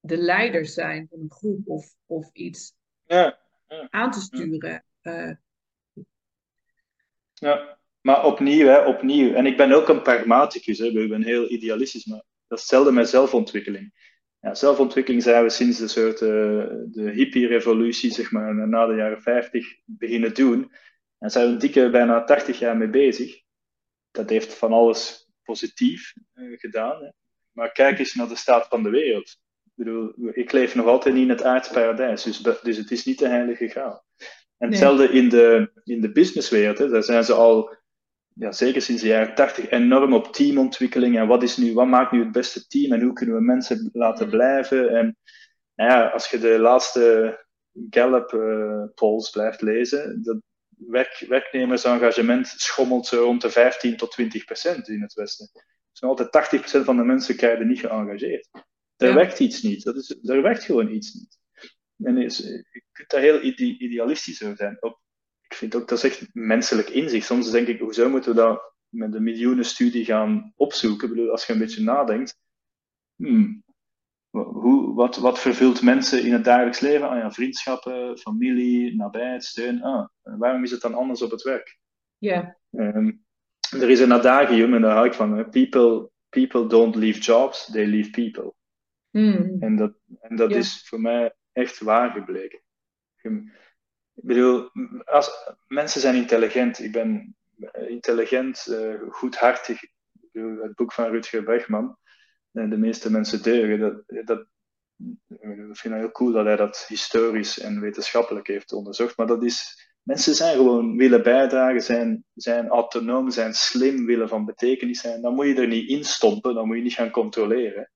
de leider zijn van een groep of, of iets ja, aan te sturen. Eh, ja. Maar opnieuw, hè, opnieuw. En ik ben ook een pragmaticus, hè. ik ben heel idealistisch, maar dat is hetzelfde met zelfontwikkeling. Ja, zelfontwikkeling zijn we sinds de soort eh, de hippie-revolutie, zeg maar, na de jaren 50 beginnen doen. En zijn we een dikke bijna 80 jaar mee bezig. Dat heeft van alles positief eh, gedaan. Hè. Maar kijk eens naar de staat van de wereld. Ik bedoel, ik leef nog altijd niet in het aardparadijs, dus, dus het is niet de heilige graal. En Nee. hetzelfde in de, in de businesswereld, hè. daar zijn ze al, ja, zeker sinds de jaren 80, enorm op teamontwikkeling. En wat, is nu, wat maakt nu het beste team en hoe kunnen we mensen laten Mm. blijven? En nou ja, als je de laatste Gallup-polls blijft lezen, dat werk, werknemersengagement schommelt zo rond de 15 tot 20 procent in het Westen. Dus nog altijd 80 procent van de mensen krijgen niet geëngageerd. Er Ja. werkt iets niet. Dat is, er werkt gewoon iets niet. En is, je kunt daar heel ide- idealistisch over zijn. Ik vind ook dat is echt menselijk inzicht. Soms denk ik, hoezo moeten we dat met een miljoenen studie gaan opzoeken? Ik bedoel, als je een beetje nadenkt, hmm, hoe, wat, wat vervult mensen in het dagelijks leven? Ah ja, vriendschappen, familie, nabijheid, steun. Ah, waarom is het dan anders op het werk? ja, Ehm, er is een adagium, en daar hou ik van. People, people don't leave jobs, they leave people. Mm. En dat, en dat Ja. is voor mij echt waar gebleken. Ik bedoel, als, mensen zijn intelligent. Ik ben intelligent, eh, goedhartig. Ik bedoel, het boek van Rutger Bregman, eh, De meeste mensen deugen, dat, dat, ik vind het heel cool dat hij dat historisch en wetenschappelijk heeft onderzocht. Maar dat is, mensen zijn gewoon, willen bijdragen, zijn, zijn autonoom, zijn slim, willen van betekenis zijn. Dan moet je er niet in stompen, dan moet je niet gaan controleren.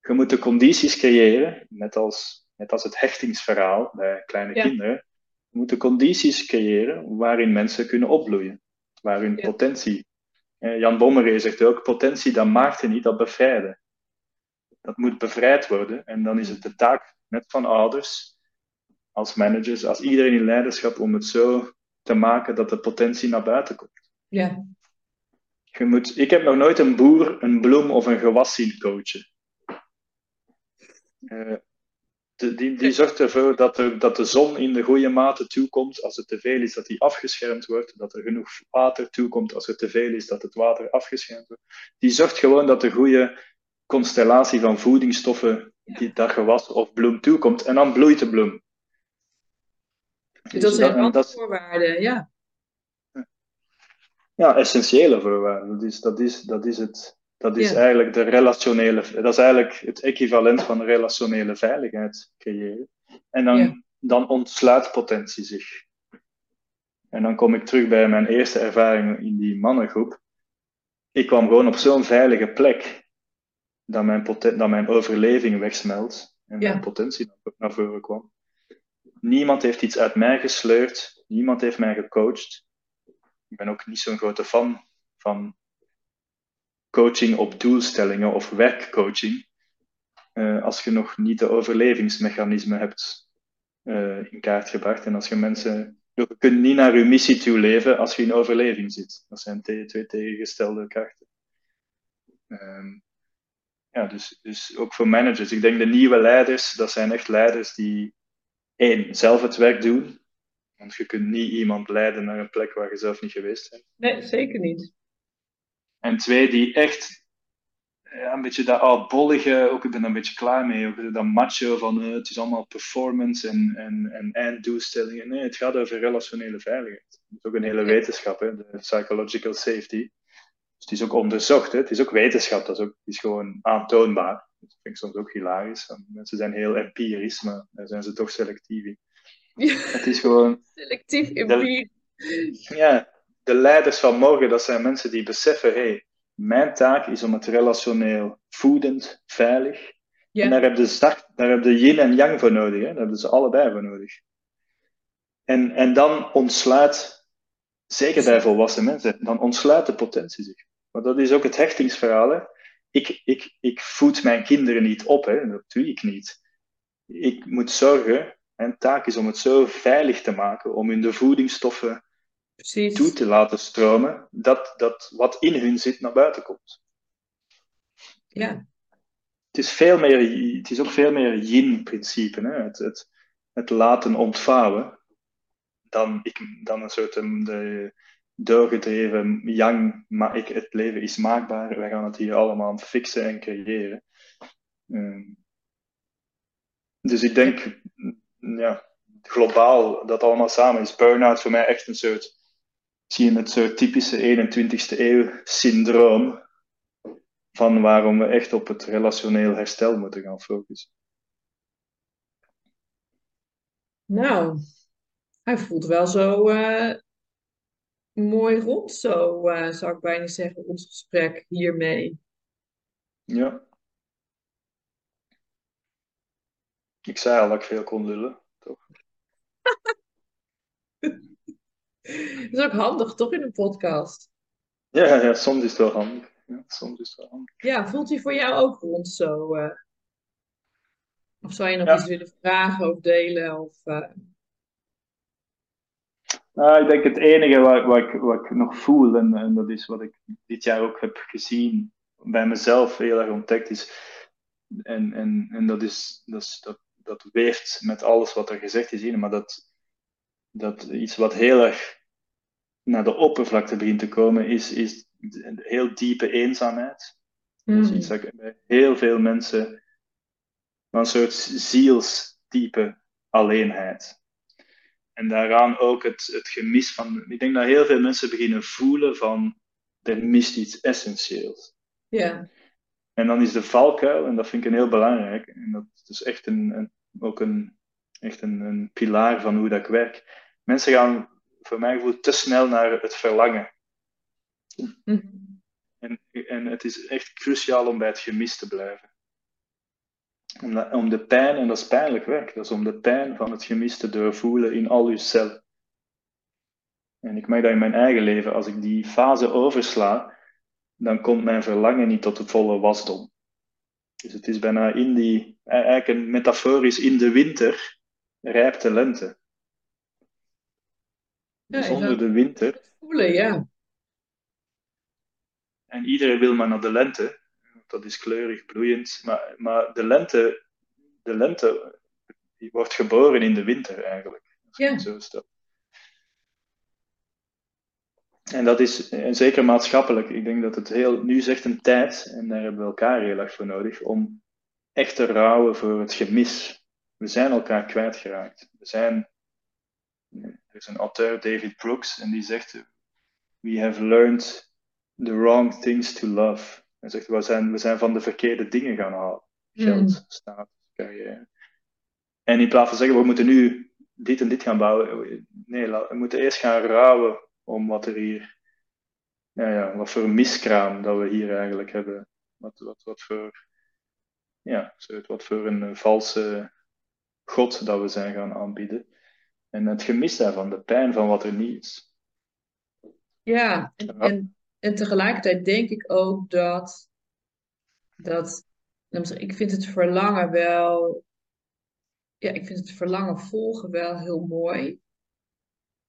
Je moet de condities creëren, net als, net als het hechtingsverhaal bij kleine Ja. kinderen. Je moet de condities creëren waarin mensen kunnen opbloeien, waar hun Ja. potentie. Eh, Jan Bommeré zegt ook: potentie dat maakte niet, dat bevrijden. Dat moet bevrijd worden en dan is het de taak, net van ouders, als managers, als iedereen in leiderschap, om het zo te maken dat de potentie naar buiten komt. ja, Je moet, ik heb nog nooit een boer een bloem of een gewas zien coachen. Eh, de, die, die zorgt ervoor dat, er, dat de zon in de goede mate toekomt. Als het te veel is, dat die afgeschermd wordt. Dat er genoeg water toekomt. Als er te veel is, dat het water afgeschermd wordt. Die zorgt gewoon dat de goede constellatie van voedingsstoffen die dat gewas of bloem toekomt. En dan bloeit de bloem. dus dat zijn randvoorwaarden, ja. Ja, essentiële voorwaarden. Dat is, dat is, dat is, het, dat is Ja. eigenlijk de relationele, dat is eigenlijk het equivalent van relationele veiligheid creëren. En dan, Ja. dan ontsluit potentie zich. En dan kom ik terug bij mijn eerste ervaring in die mannengroep. Ik kwam gewoon op zo'n veilige plek dat mijn, poten- dat mijn overleving wegsmelt en Ja. mijn potentie naar- naar voren kwam. Niemand heeft iets uit mij gesleurd, niemand heeft mij gecoacht. Ik ben ook niet zo'n grote fan van coaching op doelstellingen of werkcoaching. uh, als je nog niet de overlevingsmechanismen hebt uh, in kaart gebracht. En als je mensen. Je kunt niet naar je missie toe leven als je in overleving zit. Dat zijn twee tegengestelde krachten. Um, ja, dus, dus ook voor managers. Ik denk de nieuwe leiders, dat zijn echt leiders die één, zelf het werk doen. Want je kunt niet iemand leiden naar een plek waar je zelf niet geweest bent. Nee, zeker niet. En twee, die echt ja, een beetje dat oudbollige, ook ik ben er een beetje klaar mee, ook dat macho van uh, het is allemaal performance en, en, en einddoelstellingen. Nee, het gaat over relationele veiligheid. Dat is ook een hele wetenschap, hè, de psychological safety. Dus het is ook onderzocht, hè? het is ook wetenschap, dat is, ook, is gewoon aantoonbaar. Dat vind ik soms ook hilarisch. Mensen zijn heel empirisch, maar daar zijn ze toch selectief in. Het is gewoon. Selectief empirisch. Ja, de leiders van morgen, dat zijn mensen die beseffen: hé, hey, mijn taak is om het relationeel voedend, veilig. Ja. En daar heb, je start, daar heb je yin en yang voor nodig, hè? daar hebben ze allebei voor nodig. En, en dan ontsluit, zeker bij volwassen mensen, dan ontsluit de potentie zich. Maar dat is ook het hechtingsverhaal. Hè? Ik, ik, ik voed mijn kinderen niet op, hè? dat doe ik niet. Ik moet zorgen, mijn taak is om het zo veilig te maken, om hun de voedingsstoffen Precies. toe te laten stromen, dat, dat wat in hun zit naar buiten komt. Ja. Het is, veel meer, het is ook veel meer yin-principe, het, het, het laten ontvouwen, dan, ik, dan een soort de, doorgedreven yang, maar ik, het leven is maakbaar, wij gaan het hier allemaal fixen en creëren. Ehm, dus ik denk, ja, globaal, dat allemaal samen is burn-out voor mij echt een soort, zie je het soort typische 21ste eeuw syndroom van waarom we echt op het relationeel herstel moeten gaan focussen. Nou, hij voelt wel zo uh, mooi rond zo, uh, zou ik bijna zeggen, ons gesprek hiermee. Ja. Ik zei al dat ik veel kon lullen, toch? [laughs] dat is ook handig, toch, in een podcast? Ja, ja soms is het wel handig. Ja, soms is het wel handig. Ja, voelt hij voor jou ook rond zo? Uh... Of zou je nog iets willen vragen of delen? Of, uh... Nou, ik denk het enige wat, wat, ik, wat ik nog voel, en, en dat is wat ik dit jaar ook heb gezien, bij mezelf heel erg ontdekt is, en, en, en dat, is, dat, is, dat, dat weeft met alles wat er gezegd is hier, maar dat, dat iets wat heel erg naar de oppervlakte begint te komen, is, is een heel diepe eenzaamheid. Dat is hmm. iets dat bij heel veel mensen een soort zielstype alleenheid. En daaraan ook het, het gemis van. Ik denk dat heel veel mensen beginnen voelen van er mist iets essentieels. Ja. En dan is de valkuil, en dat vind ik een heel belangrijk, en dat is echt een, een ook een, echt een, een pilaar van hoe dat ik werk. Mensen gaan, voor mijn gevoel, te snel naar het verlangen. Mhm. En, en het is echt cruciaal om bij het gemis te blijven. Om de, om de pijn, en dat is pijnlijk werk, dat is om de pijn van het gemis te doorvoelen in al je cellen. En ik merk dat in mijn eigen leven, als ik die fase oversla, dan komt mijn verlangen niet tot de volle wasdom. Dus het is bijna in die, eigenlijk een metaforisch, in de winter rijpt de lente. Zonder de winter. Voelen, ja. En iedereen wil maar naar de lente dat is kleurig, bloeiend. Maar, maar de lente, de lente die wordt geboren in de winter eigenlijk. Ja. Zo is dat. En dat is en zeker maatschappelijk. Ik denk dat het heel. Nu is echt een tijd, en daar hebben we elkaar heel erg voor nodig, om echt te rouwen voor het gemis. We zijn elkaar kwijtgeraakt. We zijn. Is een auteur, David Brooks, en die zegt: We have learned the wrong things to love. Hij zegt, we zijn, we zijn van de verkeerde dingen gaan halen. Geld, mm. status, carrière. En in plaats van zeggen, we moeten nu dit en dit gaan bouwen. Nee, we moeten eerst gaan rouwen om wat er hier... Ja, ja, wat voor miskraam dat we hier eigenlijk hebben. Wat, wat, wat voor... Ja, wat voor een valse God dat we zijn gaan aanbieden. En het gemis daarvan, de pijn van wat er niet is. Ja, en, en en tegelijkertijd denk ik ook dat, dat ik vind het verlangen wel, ja, ik vind het verlangen volgen wel heel mooi.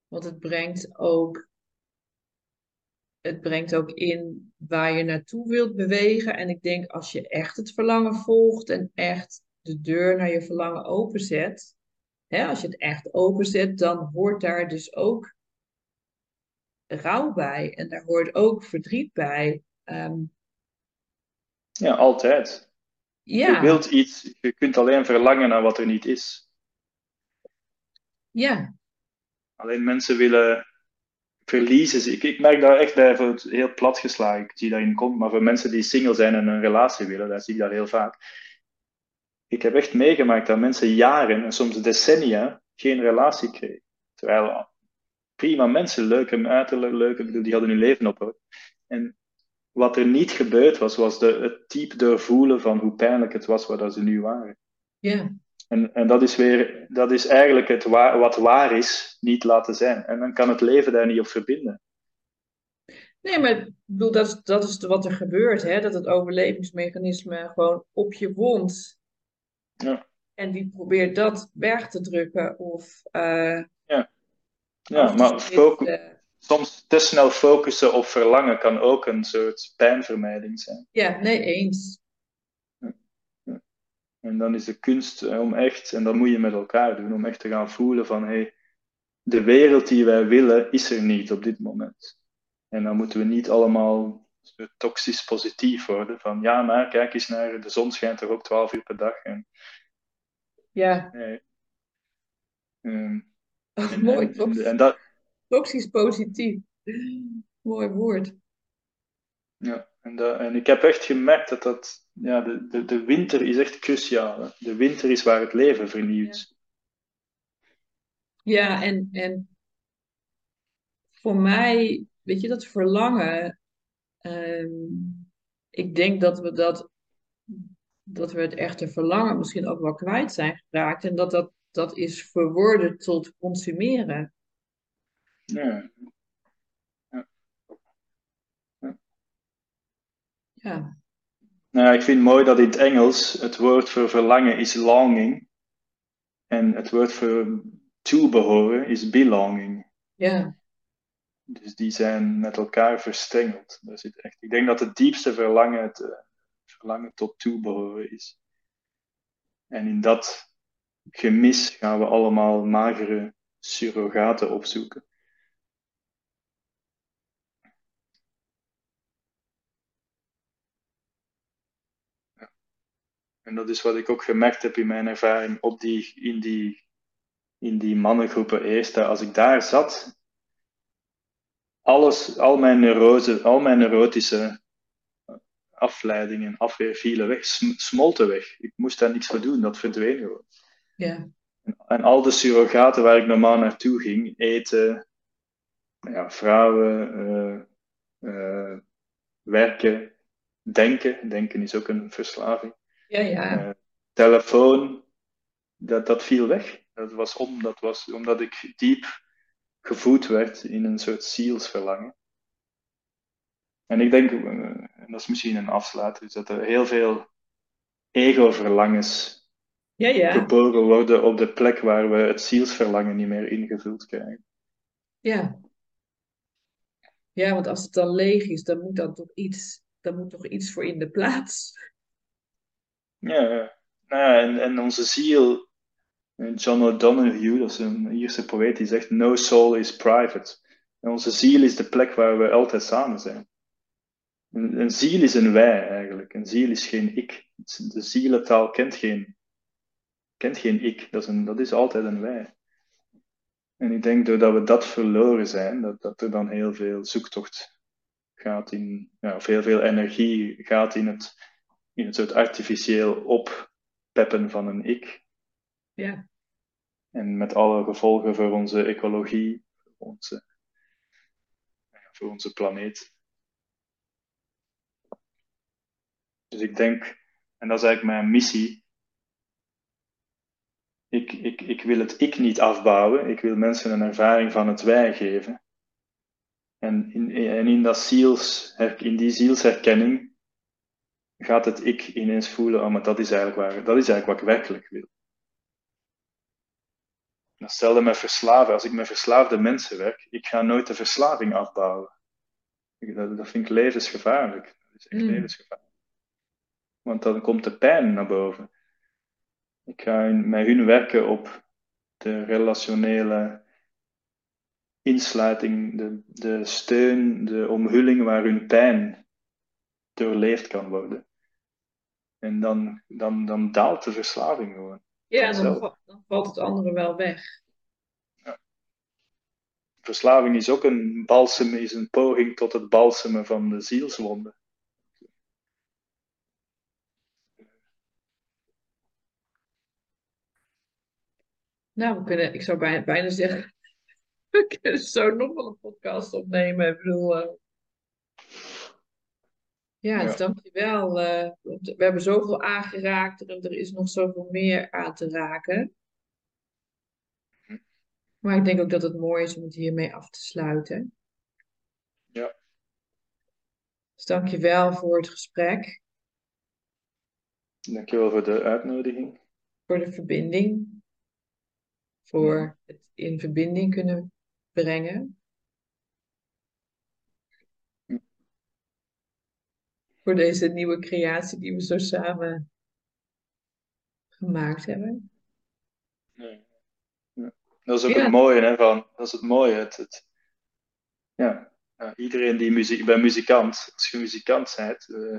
Want het brengt ook, het brengt ook in waar je naartoe wilt bewegen. En ik denk als je echt het verlangen volgt en echt de deur naar je verlangen openzet, hè, als je het echt openzet, dan hoort daar dus ook rouw bij en daar hoort ook verdriet bij. Ehm, ja, altijd. Ja. Je wilt iets, je kunt alleen verlangen naar wat er niet is. Ja. Alleen mensen willen verliezen. Ik, ik merk daar echt bij, voor het heel plat geslagen, ik zie dat in komt, maar voor mensen die single zijn en een relatie willen, daar zie ik dat heel vaak. Ik heb echt meegemaakt dat mensen jaren en soms decennia geen relatie kregen. Terwijl prima mensen, leuke uiterlijk, leuke, bedoel, die hadden hun leven op. En wat er niet gebeurd was, was de, het diep doorvoelen van hoe pijnlijk het was waar ze nu waren. Ja. En, en dat is weer, dat is eigenlijk het wat waar is, niet laten zijn. En dan kan het leven daar niet op verbinden. Nee, maar ik bedoel, dat is, dat is wat er gebeurt, hè? dat het overlevingsmechanisme gewoon op je wond. Ja. En die probeert dat weg te drukken. Of, uh, ja. ja, maar focus, soms te snel focussen op verlangen kan ook een soort pijnvermijding zijn. Ja, nee, eens. En dan is de kunst eh, om echt, en dat moet je met elkaar doen, om echt te gaan voelen van hé, hey, de wereld die wij willen is er niet op dit moment. En dan moeten we niet allemaal toxisch positief worden van ja, maar kijk eens naar, de zon schijnt toch ook 12 uur per dag. En, ja. Nee. Um, oh, mooi, en dat, Toxisch positief. Mooi woord. Ja, en, en ik heb echt gemerkt dat, dat ja, de, de, de winter is echt cruciaal. Hè? De winter is waar het leven vernieuwt. Ja, en, en voor mij, weet je, dat verlangen. Ehm, ik denk dat we dat, dat we het echte verlangen misschien ook wel kwijt zijn geraakt. En dat dat, dat is verworden tot consumeren. Ja. Ja. Nou, ik vind het mooi dat in het Engels het woord voor verlangen is longing. En het woord voor toebehoren is belonging. Ja. Dus die zijn met elkaar verstrengeld. Daar zit echt, ik denk dat het diepste verlangen het uh, verlangen tot toebehoren is. En in dat gemis gaan we allemaal magere surrogaten opzoeken. En dat is wat ik ook gemerkt heb in mijn ervaring op die, in, die, in die mannengroepen eerst. Als ik daar zat, alles, al mijn neurose, al mijn neurotische afleidingen, afweer vielen weg, smolten weg. Ik moest daar niks voor doen, dat verdween gewoon. Ja. En, en al de surrogaten waar ik normaal naartoe ging, eten, ja, vrouwen, uh, uh, werken, denken. Denken is ook een verslaving. Ja, ja. Uh, telefoon, dat, dat viel weg. Dat was, om, dat was omdat ik diep gevoed werd in een soort zielsverlangen. En ik denk, uh, en dat is misschien een afsluiter, is dat er heel veel ego-verlangens ja, ja. geboren worden op de plek waar we het zielsverlangen niet meer ingevuld krijgen. Ja. Ja, want als het dan leeg is, dan moet dan toch iets, dan moet toch iets voor in de plaats. Ja, ja. Nou, en, en onze ziel, John O'Donoghue, dat is een Ierse poëet, die zegt: No soul is private. En onze ziel is de plek waar we altijd samen zijn. Een, ziel is een wij eigenlijk. Een ziel is geen ik. De zielentaal kent geen, kent geen ik. Dat is, een, dat is altijd een wij. En ik denk doordat we dat verloren zijn, dat, dat er dan heel veel zoektocht gaat in, ja, of heel veel energie gaat in het in een soort artificieel oppeppen van een ik. Ja. En met alle gevolgen voor onze ecologie, voor onze, voor onze planeet. Dus ik denk, en dat is eigenlijk mijn missie. Ik, ik, ik wil het ik niet afbouwen, ik wil mensen een ervaring van het wij geven. En in, en in, dat ziels, in die zielsherkenning gaat het ik ineens voelen, oh, maar dat is eigenlijk, waar, dat is eigenlijk wat ik werkelijk wil. Hetzelfde met verslaven. Als ik met verslaafde mensen werk, ik ga nooit de verslaving afbouwen. Dat, dat vind ik levensgevaarlijk. Dat is echt Mm. levensgevaarlijk. Want dan komt de pijn naar boven. Ik ga met hun werken op de relationele insluiting, de, de steun, de omhulling waar hun pijn doorleefd kan worden. En dan, dan, dan daalt de verslaving gewoon. Ja, dan, dan valt het andere wel weg. Verslaving is ook een balsem, is een poging tot het balsemen van de zielswonden. Nou, we kunnen, ik zou bijna, bijna zeggen, [laughs] we kunnen zo nog wel een podcast opnemen. Ik bedoel, eh, ja, dus Ja. dankjewel. eh we hebben zoveel aangeraakt en er is nog zoveel meer aan te raken. Maar ik denk ook dat het mooi is om het hiermee af te sluiten. Ja. Dus dankjewel voor het gesprek, Dankjewel voor de uitnodiging. voor de verbinding, voor het in verbinding kunnen brengen. Voor deze nieuwe creatie die we zo samen gemaakt hebben. Nee. Ja. Dat is ook Ja. het mooie, hè, van, dat is het mooie. Het, het, ja. Iedereen die muziek, ben muzikant, als je muzikant bent, eh,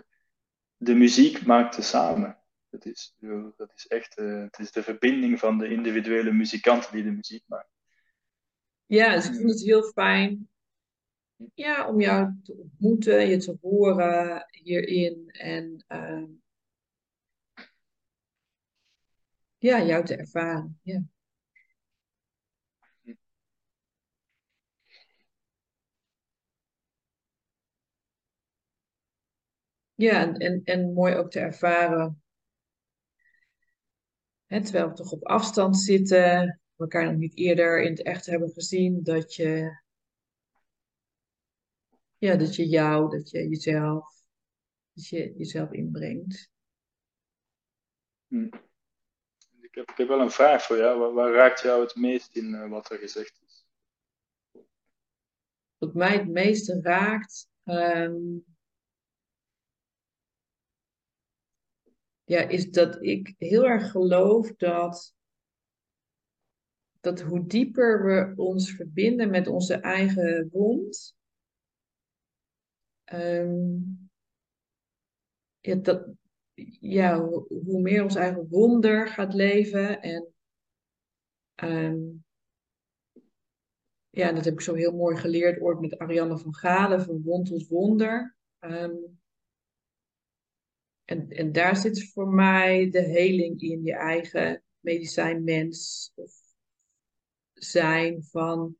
de muziek maakt te samen. Dat is, dat is echt, eh, het is de verbinding van de individuele muzikanten die de muziek maken. Ja, dus ik vond het heel fijn ja, om jou te ontmoeten, je te horen hierin en ehm, ja, jou te ervaren. Ja. Ja, en, en, en mooi ook te ervaren, hè, terwijl we toch op afstand zitten, elkaar nog niet eerder in het echt hebben gezien, dat je, ja, dat je jou, dat je jezelf, dat je jezelf inbrengt. Hm. Ik, heb, ik heb wel een vraag voor jou. Waar, waar raakt jou het meest in eh, wat er gezegd is? Wat mij het meeste raakt, ehm, ja, is dat ik heel erg geloof dat, dat hoe dieper we ons verbinden met onze eigen wond, ehm, ja, dat, ja, hoe, meer ons eigen wonder gaat leven en ehm, ja, dat heb ik zo heel mooi geleerd ooit met Ariane van Galen van Wond tot Wonder. Ehm, en, en daar zit voor mij de heling in, je eigen medicijnmens of zijn van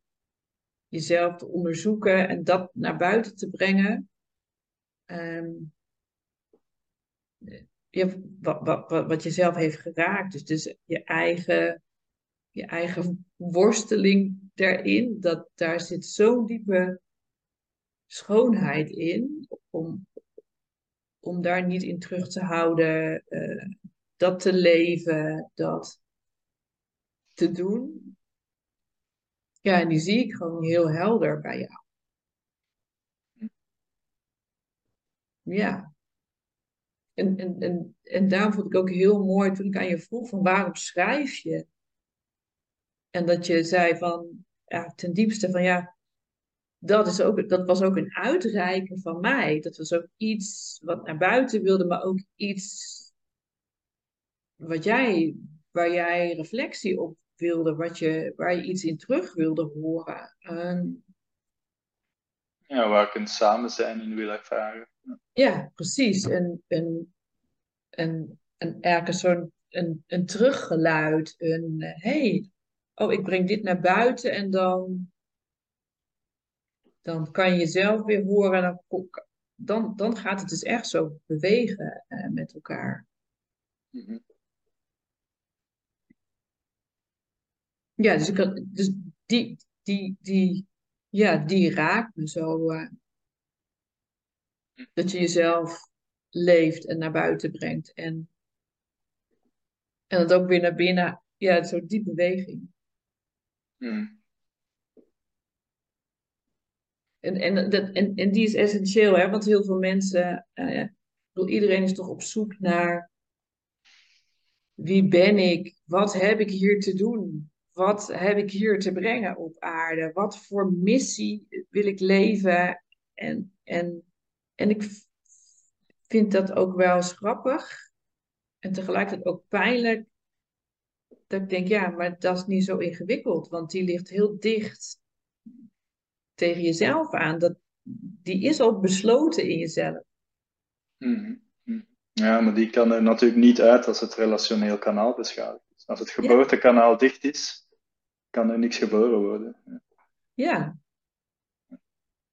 jezelf te onderzoeken en dat naar buiten te brengen. Ehm, ja, wat, wat, wat, wat jezelf heeft geraakt. Dus, dus je eigen, je eigen worsteling daarin, dat, daar zit zo'n diepe schoonheid in, om, om daar niet in terug te houden, eh, dat te leven, dat te doen. Ja, en die zie ik gewoon heel helder bij jou. Ja. En, en, en, en daarom vond ik ook heel mooi toen ik aan je vroeg van waarom schrijf je? En dat je zei van, ja, ten diepste van ja, dat, is ook, dat was ook een uitreiken van mij. Dat was ook iets wat naar buiten wilde, maar ook iets wat jij, waar jij reflectie op wilde, wat je, waar je iets in terug wilde horen. Ja, waar ik een samen zijn in wil ervaren. Ja, precies. En, en, en, en ergens zo'n een, een teruggeluid, een hé, hey, oh, ik breng dit naar buiten en dan, dan kan je jezelf weer horen en dan, dan, dan gaat het dus echt zo bewegen eh, met elkaar. Mhm. Ja, dus, ik dus die, die, die, ja, die raakt me zo. eh, dat je jezelf leeft en naar buiten brengt. En, en het ook weer naar binnen, ja, zo'n die beweging. Hmm. En, en, dat, en, en die is essentieel, hè? want heel veel mensen, uh, iedereen is toch op zoek naar wie ben ik, wat heb ik hier te doen, wat heb ik hier te brengen op aarde, wat voor missie wil ik leven. En, en, en ik vind dat ook wel grappig en tegelijkertijd ook pijnlijk. Dat ik denk, ja, maar dat is niet zo ingewikkeld, want die ligt heel dicht tegen jezelf aan. Dat, die is al besloten in jezelf. Mhm. Mhm. Ja, maar die kan er natuurlijk niet uit als het relationeel kanaal beschadigd is. Als het geboortekanaal dicht is, kan er niks geboren worden. Ja.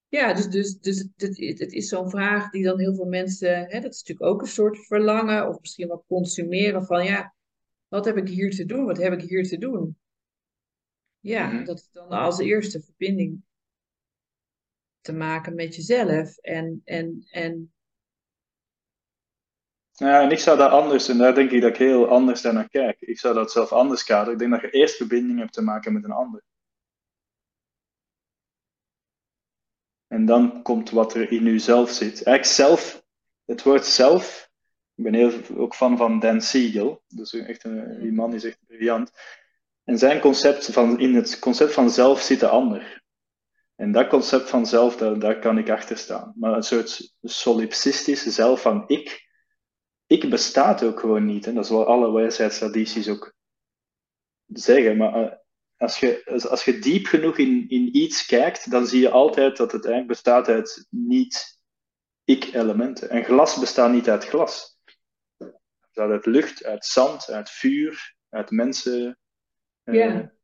Ja, dus, dus, dus het, het, is zo'n vraag die dan heel veel mensen, hè, dat is natuurlijk ook een soort verlangen, of misschien wel consumeren van, ja, wat heb ik hier te doen? Wat heb ik hier te doen? Ja, Mhm. dat is dan als eerste verbinding te maken met jezelf. En, en, en Ja, en ik zou dat anders, en daar denk ik dat ik heel anders naar kijk. Ik zou dat zelf anders kaderen. Ik denk dat je eerst verbinding hebt te maken met een ander. En dan komt wat er in jezelf zit. Eigenlijk zelf, het woord zelf, ik ben heel, ook fan van Dan Siegel. Dus echt een, die man is echt briljant. En zijn concept van, in het concept van zelf zit de ander. En dat concept van zelf, daar, daar kan ik achter staan. Maar een soort solipsistische zelf van ik, ik bestaat ook gewoon niet. En dat is wat alle wijsheidstradities ook zeggen. Maar eh, als je, als je diep genoeg in, in iets kijkt, dan zie je altijd dat het eigenlijk bestaat uit niet-ik-elementen. En glas bestaat niet uit glas. Het bestaat uit lucht, uit zand, uit vuur, uit mensen. Eh, ja.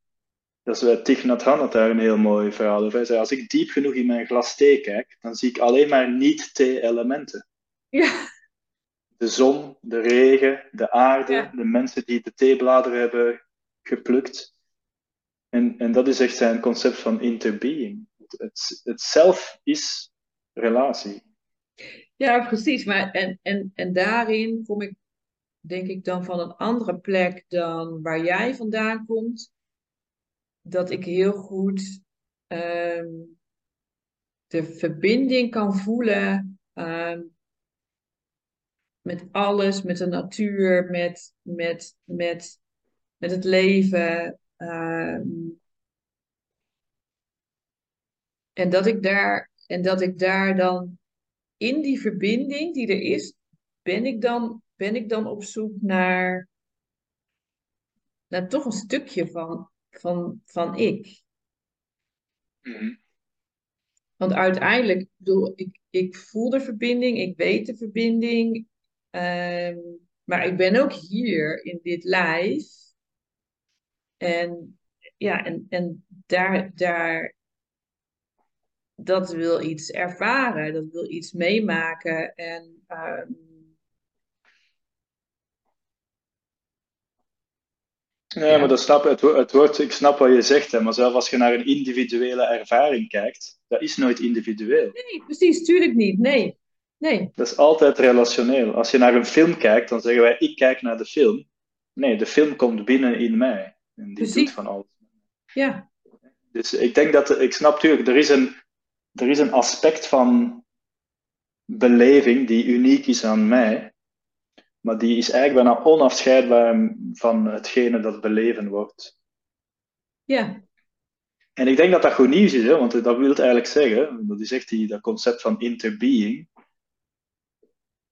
Dat is bij Thich Nhat Hanh daar een heel mooi verhaal over. Hij zei, als ik diep genoeg in mijn glas thee kijk, dan zie ik alleen maar niet-thee-elementen. Ja de zon, de regen, de aarde, de mensen die de theebladeren hebben geplukt. En, en dat is echt zijn concept van interbeing. Het, het zelf is relatie. Ja, precies. Maar en, en, en daarin kom ik, denk ik, dan van een andere plek dan waar jij vandaan komt. Dat ik heel goed ehm, de verbinding kan voelen ehm, met alles, met de natuur, met, met, met, met het leven. Ehm, en, dat ik daar, en dat ik daar dan in die verbinding die er is, ben ik dan, ben ik dan op zoek naar, naar toch een stukje van, van, van ik. Mhm. Want uiteindelijk, bedoel, ik, ik voel de verbinding, ik weet de verbinding, Ehm, maar ik ben ook hier in dit lijf. En ja, en, en daar, daar, dat wil iets ervaren, dat wil iets meemaken. En um, Ja, maar dat snap, het, het woord, ik snap wat je zegt, hè, maar zelfs als je naar een individuele ervaring kijkt, dat is nooit individueel. Nee, precies, tuurlijk niet. Nee, Nee. Dat is altijd relationeel. Als je naar een film kijkt, dan zeggen wij: ik kijk naar de film. Nee, de film komt binnen in mij. En die Precies. doet van alles. Ja. Dus ik denk dat, ik snap natuurlijk, er is een, er is een aspect van beleving die uniek is aan mij. Maar die is eigenlijk bijna onafscheidbaar van hetgene dat beleven wordt. Ja. En ik denk dat dat goed nieuws is, hè? want dat wil eigenlijk zeggen, dat is echt die, dat concept van interbeing.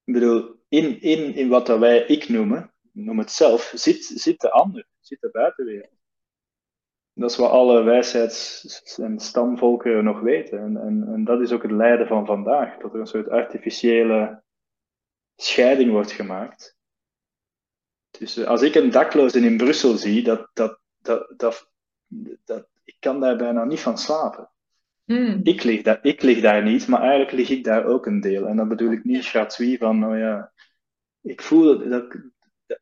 Ik bedoel, in, in, in wat wij ik noemen, noem het zelf, zit, zit de ander, zit de buitenwereld. Dat is wat alle wijsheids- en stamvolkeren nog weten. En, en, en dat is ook het lijden van vandaag, dat er een soort artificiële scheiding wordt gemaakt. Dus eh, als ik een dakloze in Brussel zie, dat, dat, dat, dat, dat, ik kan daar bijna niet van slapen. Hmm. Ik, lig daar, ik lig daar niet, maar eigenlijk lig ik daar ook een deel. En dat bedoel ik niet gratuit van, oh ja, ik voel dat, dat,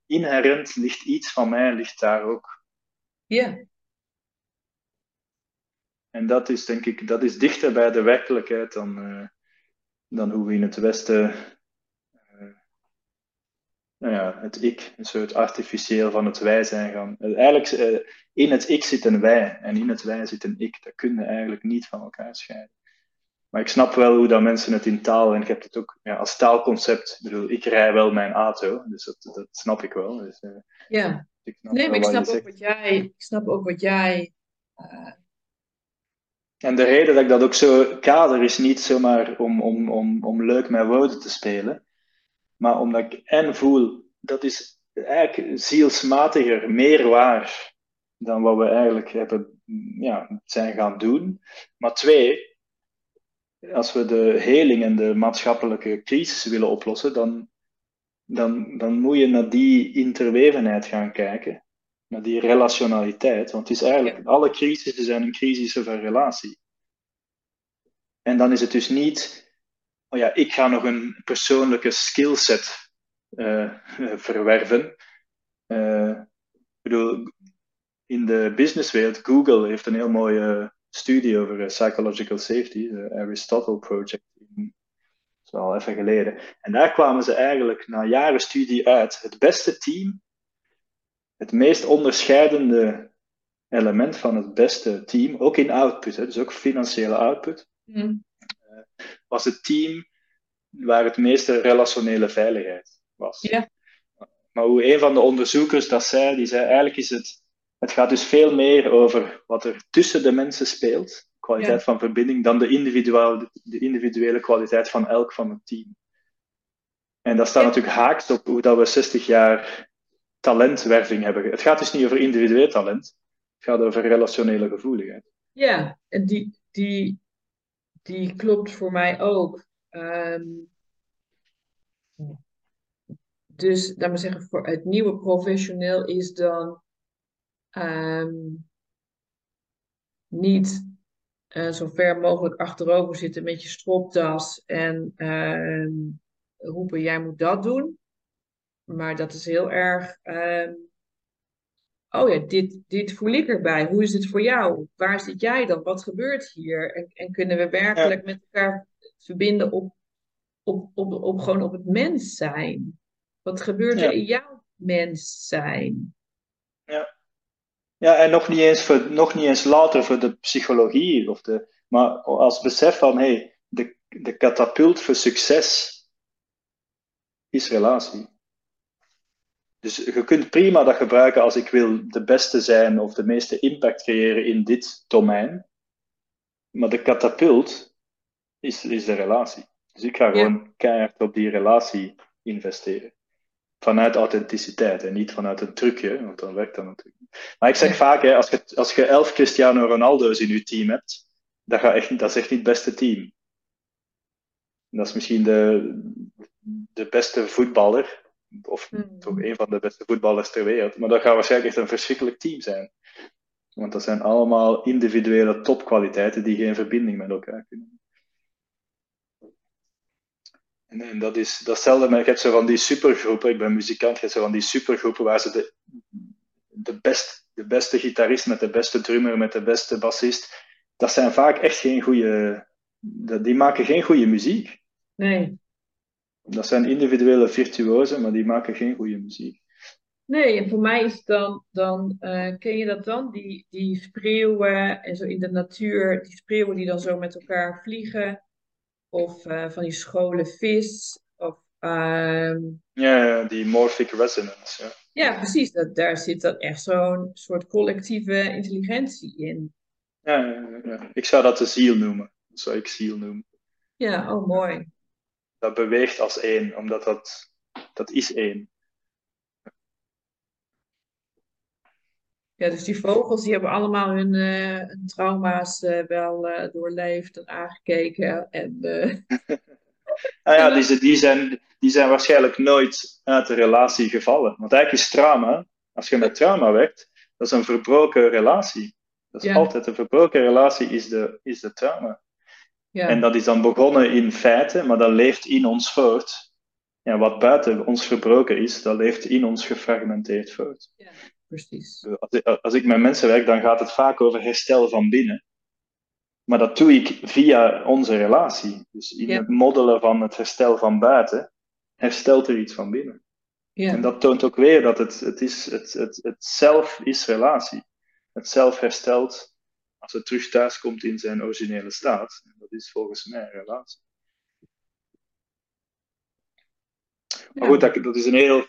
inherent ligt iets van mij, ligt daar ook. Ja. En dat is denk ik, dat is dichter bij de werkelijkheid dan, uh, dan hoe we in het Westen uh, nou ja, het ik, een soort artificieel van het wij zijn gaan. Eigenlijk, uh, in het ik zit een wij en in het wij zit een ik. Dat kun je eigenlijk niet van elkaar scheiden. Maar ik snap wel hoe dat mensen het in taal, en ik heb het ook ja, als taalconcept, ik bedoel, ik rij wel mijn auto, dus dat, dat snap ik wel. Dus, uh, ja, nee, maar ik snap, ook wat jij, ik snap ook wat jij uh, en de reden dat ik dat ook zo kader is niet zomaar om, om, om, om leuk met woorden te spelen, maar omdat ik en voel, dat is eigenlijk zielsmatiger, meer waar dan wat we eigenlijk hebben, ja, zijn gaan doen. Maar twee, als we de heling en de maatschappelijke crisis willen oplossen, dan, dan, dan moet je naar die interwevenheid gaan kijken naar die relationaliteit. Want het is eigenlijk, alle crisissen zijn een crisis van relatie. En dan is het dus niet, oh ja, ik ga nog een persoonlijke skillset uh, [laughs] verwerven. Uh, ik bedoel, in de businesswereld, Google heeft een heel mooie studie over psychological safety, de Aristotle Project. Dat is al even geleden. En daar kwamen ze eigenlijk na jaren studie uit. Het beste team het meest onderscheidende element van het beste team, ook in output, hè, dus ook financiële output, mm. was het team waar het meeste relationele veiligheid was. Maar hoe een van de onderzoekers dat zei, die zei eigenlijk is het, het gaat dus veel meer over wat er tussen de mensen speelt, kwaliteit van verbinding, dan de individuele, de individuele kwaliteit van elk van het team. En dat staat natuurlijk haaks op hoe dat we 60 jaar talentwerving hebben. Het gaat dus niet over individueel talent, het gaat over relationele gevoeligheid. Ja, en die, die, die klopt voor mij ook. Ehm, dus, laat maar zeggen, voor het nieuwe professioneel is dan ehm, niet uh, zo ver mogelijk achterover zitten met je stropdas en uh, roepen: jij moet dat doen. Maar dat is heel erg. Ehm, oh ja, dit, dit voel ik erbij. Hoe is het voor jou? Waar zit jij dan? Wat gebeurt hier? En, en kunnen we werkelijk met elkaar verbinden op, op, op, op, gewoon op het mens zijn? Wat gebeurt er in jouw mens zijn? Ja. Ja, en nog niet eens, voor, nog niet eens later voor de psychologie, of de, maar als besef van hey, de, de katapult voor succes is relatie. Dus je kunt prima dat gebruiken als ik wil de beste zijn of de meeste impact creëren in dit domein. Maar de katapult is, is de relatie. Dus ik ga gewoon keihard op die relatie investeren. Vanuit authenticiteit en niet vanuit een trucje, want dan werkt dat natuurlijk niet. Maar ik zeg vaak, hè, als, je, als je elf Cristiano Ronaldo's in je team hebt, dat, gaat echt, dat is echt niet het beste team. Dat is misschien de, de beste voetballer, of hmm. toch een van de beste voetballers ter wereld. Maar dat gaat waarschijnlijk echt een verschrikkelijk team zijn. Want dat zijn allemaal individuele topkwaliteiten die geen verbinding met elkaar kunnen. En, en dat is datzelfde met, je hebt zo van die supergroepen, ik ben muzikant, je hebt zo van die supergroepen waar ze de, de, best, de beste gitarist met de beste drummer, met de beste bassist, dat zijn vaak echt geen goede, die maken geen goede muziek. Nee. Dat zijn individuele virtuosen, maar die maken geen goede muziek. Nee, en voor mij is het dan, dan uh, ken je dat dan? Die, die spreeuwen en zo in de natuur, die spreeuwen die dan zo met elkaar vliegen. Of uh, van die scholen vis. Of, uh, ja, die morphic resonance. Ja, ja precies. Dat, daar zit dan echt zo'n soort collectieve intelligentie in. Ja, ja, ja, ik zou dat de ziel noemen. Dat zou ik ziel noemen. Ja, oh mooi dat beweegt als één, omdat dat, dat is één. Ja, dus die vogels die hebben allemaal hun, uh, trauma's uh, wel uh, doorleefd en aangekeken. En, nou [laughs] ja, die, die, zijn, die zijn waarschijnlijk nooit uit de relatie gevallen. Want eigenlijk is trauma, als je met trauma werkt, dat is een verbroken relatie. Dat is altijd een verbroken relatie, is de, is de trauma. Ja. En dat is dan begonnen in feiten, maar dat leeft in ons voort. Ja, wat buiten ons verbroken is, dat leeft in ons gefragmenteerd voort. Ja, precies. Als ik, als ik met mensen werk, dan gaat het vaak over herstel van binnen. Maar dat doe ik via onze relatie. Dus in het moddelen van het herstel van buiten, herstelt er iets van binnen. Ja. En dat toont ook weer dat het, het, is, het, het, het zelf is relatie. Het zelf herstelt als het terug thuis komt in zijn originele staat. En dat is volgens mij relatie. Maar goed, dat, dat is een heel,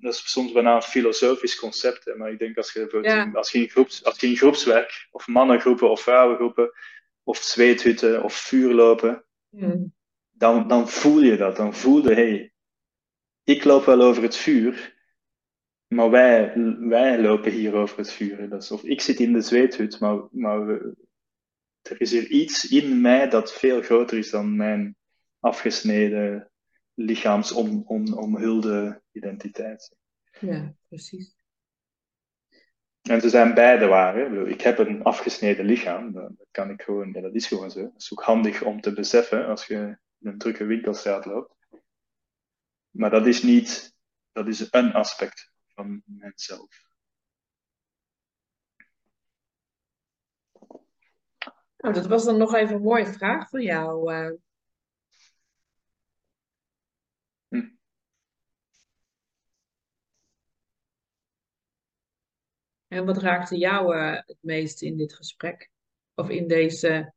dat is soms bijna een filosofisch concept. Hè, maar ik denk als je, Ja. als, je in groeps, als je in groepswerk, of mannengroepen of vrouwengroepen, of zweethutten of vuurlopen, dan, dan voel je dat. Dan voel je, hey, ik loop wel over het vuur, maar wij, wij lopen hier over het vuur. hè. Dat is, of ik zit in de zweethut, maar, maar we- er is hier iets in mij dat veel groter is dan mijn afgesneden lichaamsomhulde identiteit. Ja, precies. En ze zijn beide waar. Hè? Ik heb een afgesneden lichaam. Dat kan ik gewoon, ja, dat is gewoon zo. Dat is ook handig om te beseffen als je in een drukke winkelstraat loopt. Maar dat is niet, dat is een aspect van mijzelf. Nou, dat was dan nog even een mooie vraag voor jou. En wat raakte jou eh, het meest in dit gesprek? Of in deze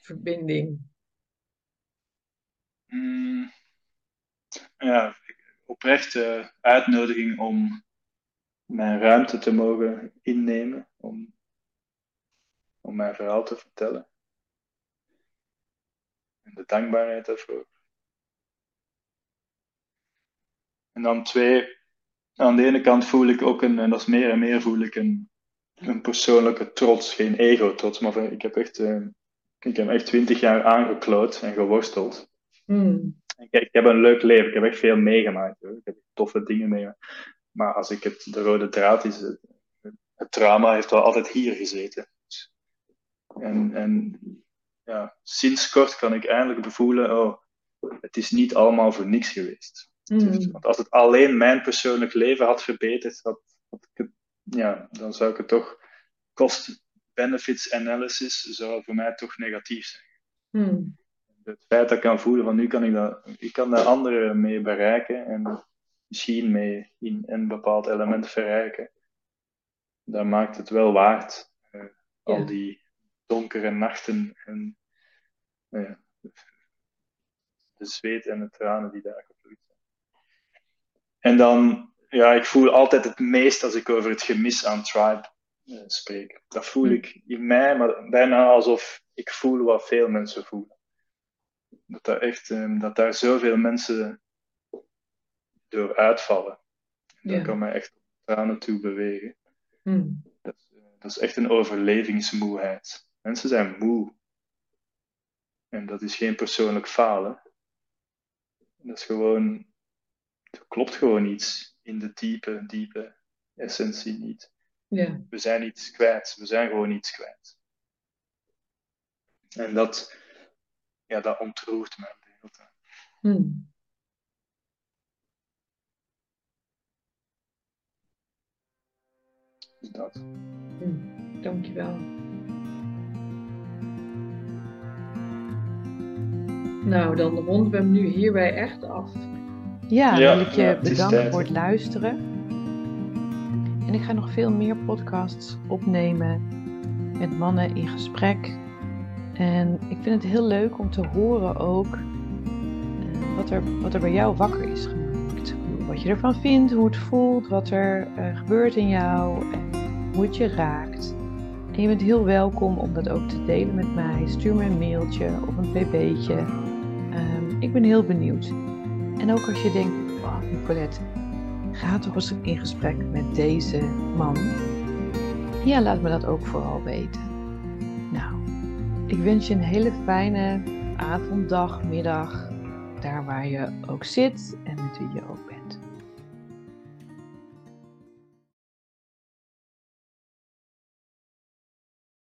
verbinding? Mm, ja, oprechte uitnodiging om mijn ruimte te mogen innemen, om, om mijn verhaal te vertellen. En de dankbaarheid daarvoor. En dan twee, aan de ene kant voel ik ook een, en dat is meer en meer voel ik een, een persoonlijke trots, geen ego-trots, maar ik heb echt, eh, ik heb echt twintig jaar aangekloot en geworsteld. Hmm. Ik, ik heb een leuk leven, ik heb echt veel meegemaakt. Hoor. Ik heb toffe dingen meegemaakt. Maar als ik het, de rode draad is, het, het trauma heeft wel altijd hier gezeten. En, en ja, sinds kort kan ik eindelijk bevoelen, oh, het is niet allemaal voor niks geweest. Hmm. want als het alleen mijn persoonlijk leven had verbeterd, had, had ik ja, dan zou ik het toch cost-benefits analysis zou voor mij toch negatief zijn. Hmm. Het feit dat ik kan voelen van nu kan ik dat, ik kan daar anderen mee bereiken en misschien mee in een bepaald element verrijken, dan maakt het wel waard. eh, Ja. Al die donkere nachten en nou de zweet en de tranen die daar. En dan, ja, ik voel altijd het meest als ik over het gemis aan tribe eh, spreek. Dat voel Hm. ik in mij, maar bijna alsof ik voel wat veel mensen voelen. Dat daar echt, eh, dat daar zoveel mensen door uitvallen. Dat Ja. kan mij echt tranen toe bewegen. Hmm. Dat, is, eh, dat is echt een overlevingsmoeheid. Mensen zijn moe. En dat is geen persoonlijk falen. Dat is gewoon, klopt gewoon iets in de diepe, diepe essentie niet. Ja. We zijn iets kwijt. We zijn gewoon iets kwijt. En dat, ja, dat ontroert hele tijd. Hmm. Dus dat. Hmm. Dankjewel. Nou, dan ronden we hem nu hierbij echt af. Ja, Ja, wil ik je ja, bedanken voor het luisteren. En ik ga nog veel meer podcasts opnemen met mannen in gesprek. En ik vind het heel leuk om te horen ook eh, wat, er, wat er bij jou wakker is gemaakt. Wat je ervan vindt, hoe het voelt, wat er eh, gebeurt in jou en hoe het je raakt. En je bent heel welkom om dat ook te delen met mij. Stuur me een mailtje of een pb'tje. Ehm, ik ben heel benieuwd. En ook als je denkt, oh, Nicolette, ga toch eens in gesprek met deze man. Ja, laat me dat ook vooral weten. Nou, ik wens je een hele fijne avond, dag, middag. Daar waar je ook zit en met wie je.